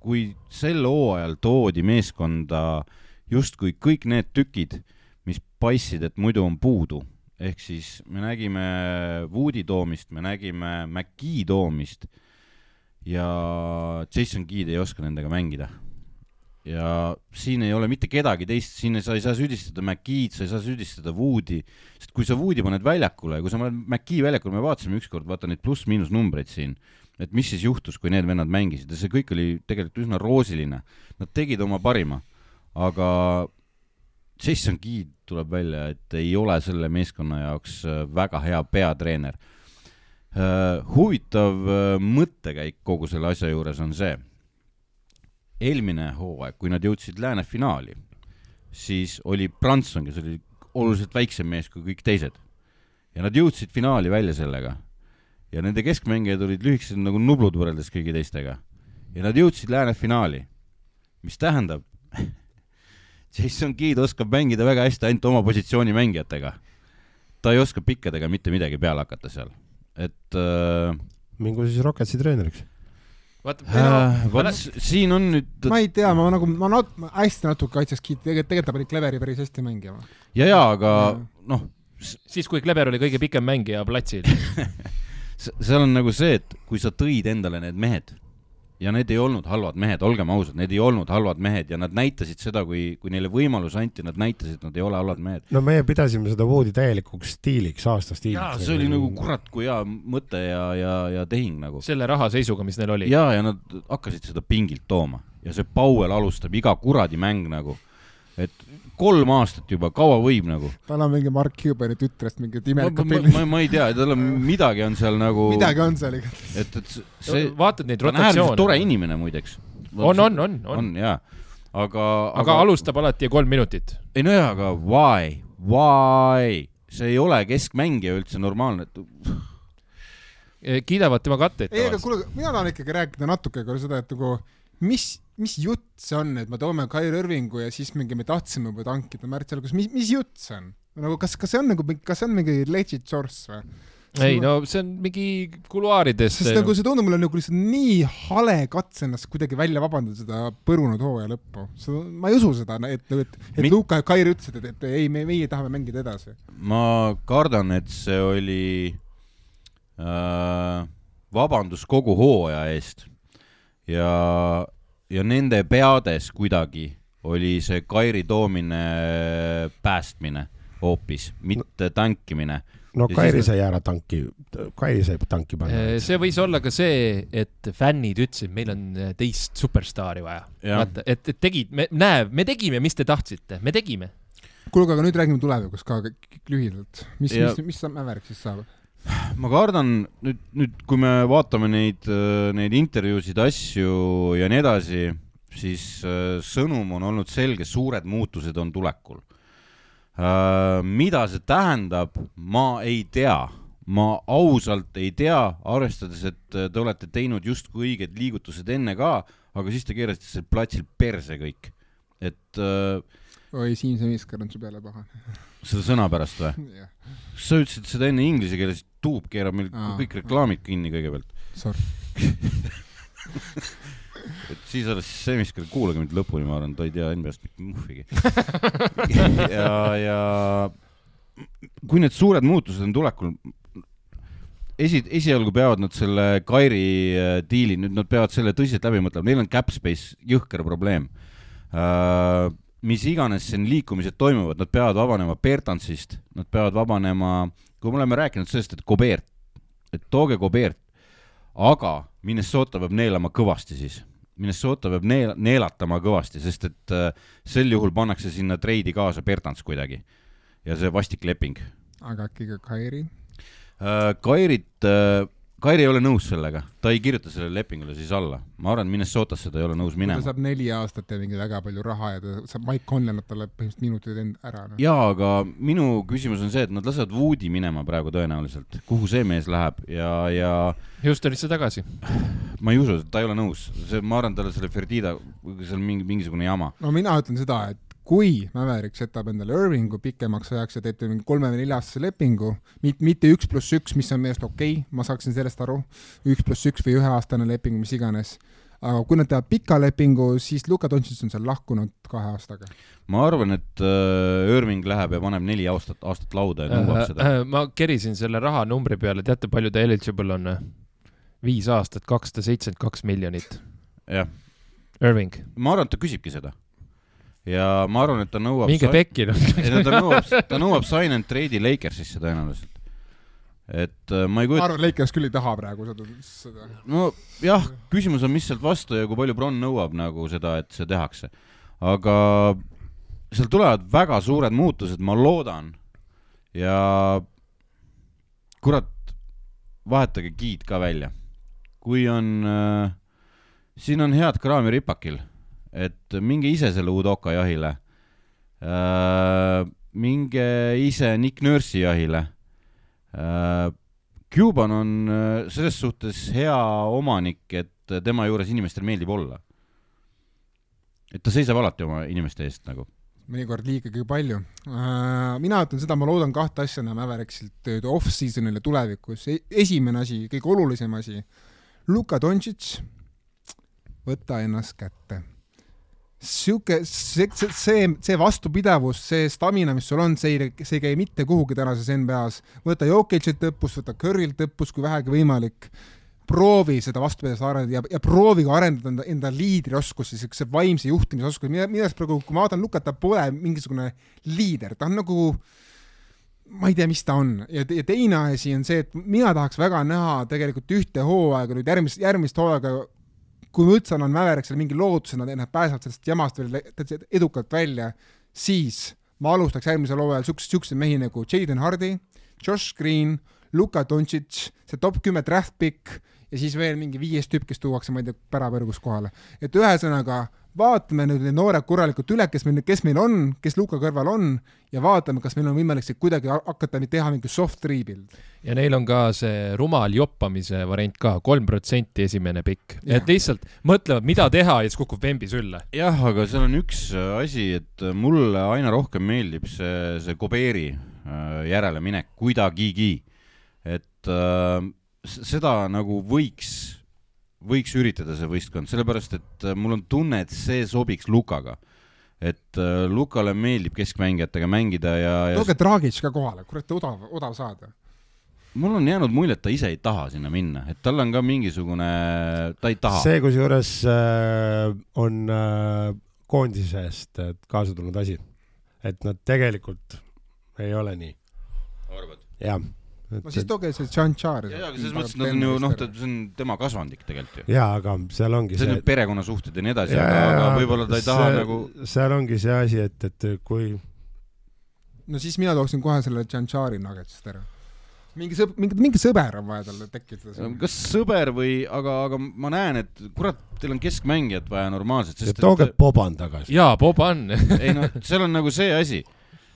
Kui sel hooajal toodi meeskonda justkui kõik need tükid, mis paistsid, et muidu on puudu, ehk siis me nägime Woodi toomist, me nägime McGee toomist ja Jason Keed ei oska nendega mängida. ja siin ei ole mitte kedagi teist, siin sa ei saa süüdistada McGee'd, sa ei saa süüdistada Woodi, sest kui sa Woodi paned väljakule, kui sa paned McGee väljakule, me vaatasime ükskord, vaata neid pluss-miinus numbreid siin, et mis siis juhtus, kui need vennad mängisid ja see kõik oli tegelikult üsna roosiline. Nad tegid oma parima, aga Jason Keed tuleb välja, et ei ole selle meeskonna jaoks äh, väga hea peatreener Uh, huvitav uh, mõttekäik kogu selle asja juures on see, eelmine hooaeg, kui nad jõudsid lääne finaali, siis oli Branson, kes oli oluliselt väiksem mees kui kõik teised. ja nad jõudsid finaali välja sellega. Ja nende keskmängijad olid lühikesed nagu nublud võrreldes kõigi teistega. ja nad jõudsid lääne finaali, mis tähendab, Jason Keed oskab mängida väga hästi ainult oma positsiooni mängijatega. ta ei oska pikkadega mitte midagi peale hakata seal, et äh, mingu siis Rocketsi treeneriks. vaata, äh, s- siin on nüüd ma ei tea, ma nagu, ma nat-, ma hästi natuke kaitseks Keith, tegelikult, tegelikult ta pani Cleveri päris hästi mängima. ja, ja aga noh, siis kui Kleber oli kõige pikem mängija platsil. seal on nagu see, et kui sa tõid endale need mehed ja need ei olnud halvad mehed, olgem ausad, need ei olnud halvad mehed ja nad näitasid seda, kui, kui neile võimalus anti, nad näitasid, et nad ei ole halvad mehed. no meie pidasime seda Woodi täielikuks stiiliks, aasta jaa, stiiliks. see oli nagu kurat kui hea mõte ja, ja, ja tehing nagu. selle rahaseisuga, mis neil oli. ja, ja nad hakkasid seda pingilt tooma ja see Powell alustab iga kuradi mäng nagu, et kolm aastat juba, kaua võib nagu. tal on mingi Mark Cubani tütrest mingid ma, imelikud ma, pildid. ma, ma ei tea, tal on midagi on seal nagu, midagi on seal ikka. et, et see, vaatad neid rotatsioone. tore inimene muideks. on, on, on, on. on jaa, aga, aga alustab alati kolm minutit. ei no jaa, aga why, why, see ei ole keskmängija üldse normaalne, et kiidavad tema katteid ei, aga kuule, mina tahan ikkagi rääkida natuke ka seda, et nagu mis, mis jutt see on, et me toome Kyrie Irvingu ja siis mingi me tahtsime juba tankida märtsi alguses, mis, mis jutt see on? nagu kas, kas see on nagu, kas see on mingi legit source või? ei no see on mingi kuluaarides. sest nagu see tundub mulle nagu lihtsalt nii hale katse ennast kuidagi välja vabandada seda põrunud hooaja lõppu. ma ei usu seda, et, et, et Mi- Luka ja Kairi ütlesid, et, et ei, me, meie tahame mängida edasi. ma kardan, et see oli äh, vabandus kogu hooaja eest ja, ja nende peades kuidagi oli see Kairi toomine päästmine hoopis, mitte tankimine. no Ja Kairi siis- sai ära tanki, Kairi sai tanki panna. see võis olla ka see, et fännid ütlesid, meil on äh, teist superstaari vaja. Vaata, et, et tegid, me, näe, me tegime, mis te tahtsite, me tegime. kuulge, aga nüüd räägime tulevikust ka lühidalt. mis, Ja- mis, mis Mäverik siis saab? Ma kardan nüüd, nüüd kui me vaatame neid, neid intervjuusid, asju ja nii edasi, siis äh, sõnum on olnud selge, suured muutused on tulekul. mida see tähendab, ma ei tea, ma ausalt ei tea, arvestades, et äh, te olete teinud justkui õiged liigutused enne ka, aga siis te keerasite seal platsil perse kõik. et äh, oi, Siimse Miskar on su peale pahane. selle sõna pärast või? sa ütlesid seda enne inglise keeles, tuub keerab meil Aa. kõik reklaamid kinni kõigepealt. Sorry. et siis alles see, küll kuulage mind lõpuni, ma arvan, ta ei tea NBA-st mitte muhvigi. ja, ja kui need suured muutused on tulekul, esi, esialgu peavad nad selle Kairi äh, diili, nüüd nad peavad selle tõsiselt läbi mõtlema, neil on cap space jõhker probleem uh,. Mis iganes siin liikumised toimuvad, nad peavad vabanema Bertansist, nad peavad vabanema, kui me oleme rääkinud sellest, et Gobert, et tooge Gobert, aga Minnesota peab neelama kõvasti siis. Minnesota peab neel-, neelatama kõvasti, sest et äh, sel juhul pannakse sinna treidi kaasa Bertans kuidagi. ja see vastik leping aga äkki ka Kairi? äh,. Kairit äh,, Kairi ei ole nõus sellega, ta ei kirjuta sellele lepingule siis alla. ma arvan, et Minnesotasse ta ei ole nõus ta minema. saab neli aastat ja mingi väga palju raha ja ta saab, Mike Conley annab talle põhimõtteliselt minutid end- ära no.. jaa, aga minu küsimus on see, et nad lasevad Woodi minema praegu tõenäoliselt, kuhu see mees läheb ja, ja Houstonisse tagasi. ma ei usu, et ta ei ole nõus, see, ma arvan, talle selle Ferdida, seal mingi, mingisugune jama. no mina ütlen seda, et kui Mäverik setab endale Irvingu pikemaks ajaks ja teeb mingi kolme või nelja-aastase lepingu, mitte, mitte üks pluss üks, mis on minu arust okei okay,, ma saaksin sellest aru, üks pluss üks või üheaastane leping, mis iganes, aga kui nad teevad pika lepingu, siis Luka Doncic on seal lahkunud kahe aastaga. ma arvan, et äh, Irving läheb ja paneb neli aastat, aastat lauda ja nõuab seda. Äh, ma kerisin selle rahanumbri peale, teate, palju ta eligible on? viis aastat, kakssada seitsekümmend kaks miljonit. jah, Irving, ma arvan, et ta küsibki seda. Ja ma arvan, et ta nõuab. minge pekki noh. ei no ta nõuab, ta nõuab sign and trade'i Lakersisse tõenäoliselt. et äh, ma ei ma kujuta, arvan, Lakers küll ei taha praegu seda, seda. nojah, küsimus on, mis sealt vastu ja kui palju Bron nõuab nagu seda, et see tehakse. aga seal tulevad väga suured muutused, ma loodan. ja kurat, vahetage giid ka välja. kui on äh,, siin on head kraami ripakil, et minge ise selle Udoka jahile äh,. minge ise Nick Nurse'i jahile äh,. Cuban on äh, selles suhtes hea omanik, et tema juures inimestel meeldib olla. et ta seisab alati oma inimeste eest nagu. mõnikord liigagi palju mina ütlen seda, ma loodan kahte asja näha Mäveriksilt off-season'il ja tulevikus e. esimene asi, kõige olulisem asi, Luka Doncic, võta ennast kätte. sihuke, see, see, see, vastupidavus, see stamina, mis sul on, see ei, see ei käi mitte kuhugi tänases NBA-s. võta Jokic'ilt õppust, võta Curry'lt õppust, kui vähegi võimalik proovi seda vastupidavust arendada ja, ja proovige arendada enda, enda liidrioskusi, siukse vaimse juhtimise oskusi, mida, mida praegu, kui ma vaatan Lukat, ta pole mingisugune liider, ta on nagu ma ei tea, mis ta on ja, ja teine asi on see, et mina tahaks väga näha tegelikult ühte hooaega nüüd järgmist, järgmist hooaega, kui ma üldse annan Mäveriksele mingi lootuse, nad, nad pääsevad sellest jamast veel täitsa edukalt välja, siis ma alustaks järgmisel hooajal siukseid, siukseid mehi nagu Jaden Hardy, Josh Green, Luka Doncic, see top kümme draft pick ja siis veel mingi viies tüüp, kes tuuakse, ma ei tea, pärapõrgus kohale. et ühesõnaga vaatame nüüd need noored korralikult üle, kes meil, kes meil on, kes Luka kõrval on ja vaatame, kas meil on võimalik siit kuidagi ha- hakata teha mingi soft rebuild. ja neil on ka see rumal joppamise variant ka, kolm protsenti esimene pikk, et lihtsalt mõtlevad, mida teha ja siis kukub vembi sülle. jah, aga seal on üks äh, asi, et äh, mulle aina rohkem meeldib see, see Kobeeri äh, järeleminek kuidagigi. et äh, seda nagu võiks, võiks üritada see võistkond, sellepärast et äh, mul on tunne, et see sobiks Lukaga. et äh, Lukale meeldib keskmängijatega mängida ja, ja tooge Dragic ka kohale, kurat odav, odav saada. mul on jäänud mulje, et ta ise ei taha sinna minna, et tal on ka mingisugune, ta ei taha. see kusjuures äh, on äh, koondise eest äh, kaasa tulnud asi, et nad tegelikult ei ole nii, arvad? jah. No siis tooge see John Char. jaa, aga selles mõttes, et nad on ju noh, see on tema kasvandik tegelikult ju. jaa, aga seal ongi see on see ju, perekonnasuhted ja nii edasi, aga, aga võib-olla ta ei taha see, nagu, seal ongi see asi, et, et kui no siis mina tooksin kohe selle John Chari Nuggetsist ära. mingi sõb-, mingi, mingi sõber on vaja talle tekitada kas sõber või, aga, aga ma näen, et kurat, teil on keskmängijat vaja normaalselt, sest tooge et Boban tagasi. jaa, Boban. ei no seal on nagu see asi,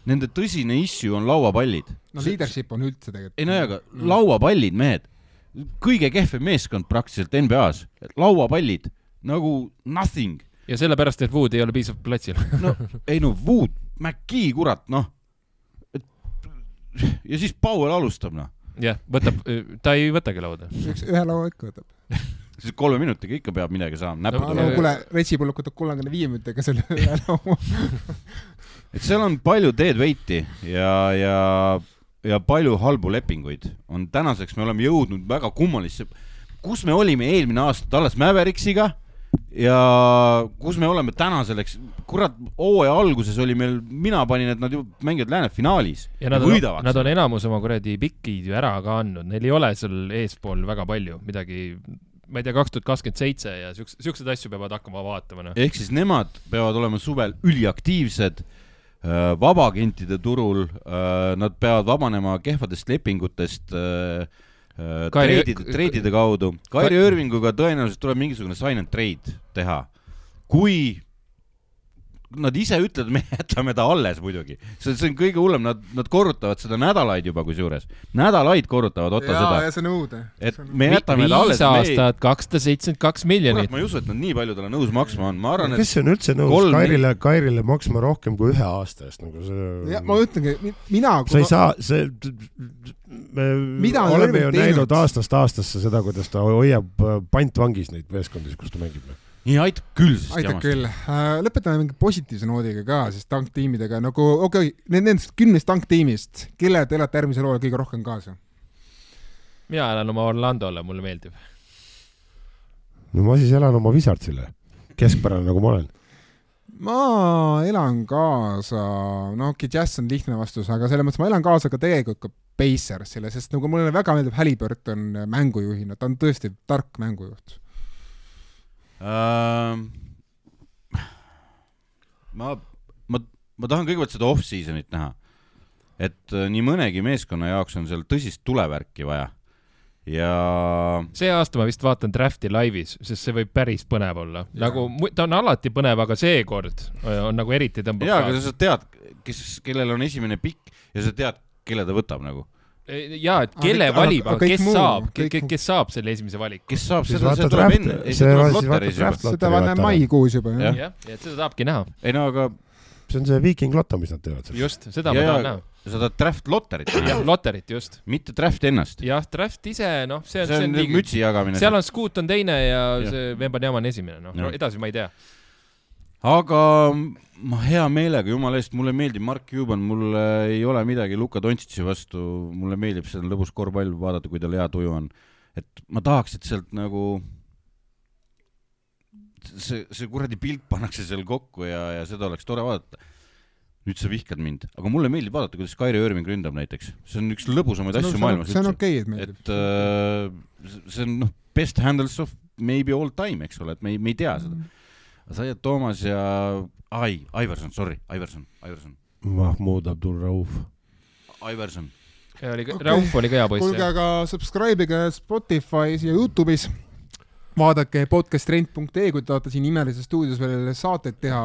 nende tõsine issue on lauapallid. no leadership on üldse tegelikult. ei no jaa, aga lauapallid, mehed, kõige kehvem meeskond praktiliselt NBA-s, lauapallid nagu nothing. ja sellepärast, et Wood ei ole piisavalt platsil. no ei no Wood, McGee, kurat, noh. ja siis Powell alustab, noh. jah, võtab, ta ei võtagi lauda. üks, ühe laua ikka võtab. siis kolme minutiga ikka peab midagi saama, näppude No, no vahel. kuule, Retsi Pulluk võtab kolmekümne viie minutiga selle ühe laua. et seal on palju dead weight'i ja, ja, ja palju halbu lepinguid. On tänaseks, me oleme jõudnud väga kummalisse, kus me olime eelmine aasta? Dallas Maveriksiga ja kus me oleme täna selleks, kurat, hooaja alguses oli meil, mina panin, et nad ju mängivad lääne finaalis ja nad on, nad on enamus oma kuradi pikid ju ära ka andnud, neil ei ole seal eespool väga palju midagi, ma ei tea, kaks tuhat kakskümmend seitse ja siukse, siukseid asju peavad hakkama vaatama, noh. ehk siis nemad peavad olema suvel üliaktiivsed äh, vabaagentide turul, nad peavad vabanema kehvadest lepingutest äh, äh, treidide, treidide kaudu. Kairi Irvinguga tõenäoliselt tuleb mingisugune sign and trade teha. kui nad ise ütlevad, me jätame ta alles muidugi, see, see on kõige hullem, nad, nad korrutavad seda nädalaid juba kusjuures, nädalaid korrutavad Otto seda, ja see on õudne. et me jätame ta alles viis, aastat, kakssada seitsekümmend kaks miljonit. ma ei usu, et nad nii palju talle nõus maksma on, ma arvan, et kes on üldse nõus kolm- Kairile, Kairile maksma rohkem kui ühe aasta eest, nagu see jah, ma ütlengi, mina. sa ei saa, see, me Mida on oleme ju näinud aastast aastasse seda, kuidas ta hoiab pantvangis neid meeskondi, kus ta mängib. Nii aitab küll sellest aitab jamast. küll. lõpetame mingi positiivse noodiga ka, siis tanktiimidega nagu okei okay,, nendest kümnest tanktiimist, kelle te elate järgmisel hooajal kõige rohkem kaasa? mina elan oma Orlandole, mulle meeldib. no ma siis elan oma Wizardsile, keskpärane nagu ma olen. ma elan kaasa, no okei okay,, Jazz on lihtne vastus, aga selles mõttes ma elan kaasa ka tegelikult ka Pacersile, sest nagu mulle väga meeldib Halliburton mängujuhina, ta on tõesti tark mängujuht. Ähm, ma, ma, ma tahan kõigepealt seda off-season'it näha. et äh, nii mõnegi meeskonna jaoks on seal tõsist tulevärki vaja. ja see aasta ma vist vaatan Drafti laivis, sest see võib päris põnev olla. Nagu ta on alati põnev, aga seekord on nagu eriti tõmbab jaa, aga sa tead, kes, kellel on esimene pikk ja sa tead, kelle ta võtab nagu. jaa, et Aga kelle aga- valib, aga kes muu- saab, muu- kes saab selle esimese valiku? kes saab seda, see tuleb enne, ei see tuleb siis vaata loteris juba draft-. seda vaata. maikuus juba, jah. jah, et seda tahabki näha, ei no aga see on see Viiking Lotto, mis nad teevad. just, seda Ja- ma tahan ja- näha. sa tahad draft lotterit jah, näha, loterit just. mitte draft ennast. jah, draft ise, noh, see on, see on mütsi jagamine. seal on Scoot on teine ja Jah. see Vembanyama on esimene, noh edasi ma ei tea. Aga ma hea meelega, jumala eest, mulle meeldib Mark Cuban, mul ei ole midagi Luka Dontšitši vastu, mulle meeldib seda lõbus korvpall vaadata, kui tal hea tuju on. et ma tahaks, et sealt nagu see, see kuradi pilt pannakse seal kokku ja, ja seda oleks tore vaadata. nüüd sa vihkad mind, aga mulle meeldib vaadata, kuidas Kairi Irving ründab näiteks, see on üks lõbusamaid asju maailmas see on okei, et meeldib. et äh, see on noh, best handles of maybe all time, eks ole, et me ei, me ei tea seda. Zayat Toomas ja, ai, Iverson, sorry, Iverson, Iverson, Mahmoud Abdul Rauf. Iverson. oli okay., Rauf oli ka hea poiss kuulge, aga subscribe ige Spotify's ja Youtube'is. Vaadake podcasttrend.ee, kui te tahate siin imelises stuudios veel saateid teha.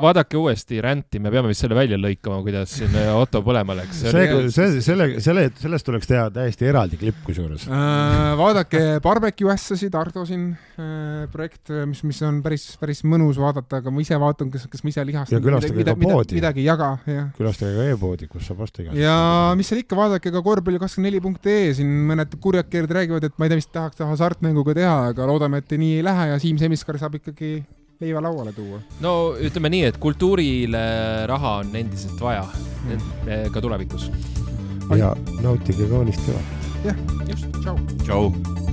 vaadake uuesti Ränti, me peame vist selle välja lõikama, kuidas siin Otto põlema läks. see, see, selle, selle, sellest tuleks teha täiesti eraldi klipp kusjuures. Äh, vaadake Barbecue Assasid, Ardo siin äh, projekt, mis, mis on päris, päris mõnus vaadata, aga ma ise vaatan, kas, kas ma ise lihastan. Ja külastage ka poodi. midagi ei jaga, jah. külastage ka e-poodi, kus saab osta igasuguseid. ja mis seal ikka, vaadake ka korvpalli24.ee, siin mõned kurjakeerid räägivad, et ma ei tea, mis tahaks teha hasartmänguga teha, aga loodame, et nii ei lähe ja Siim Semiskar saab ikkagi leiva lauale tuua. no ütleme nii, et kultuurile raha on endiselt vaja, ka tulevikus. ja nautige kaunist kevadet. just, tšau. tšau.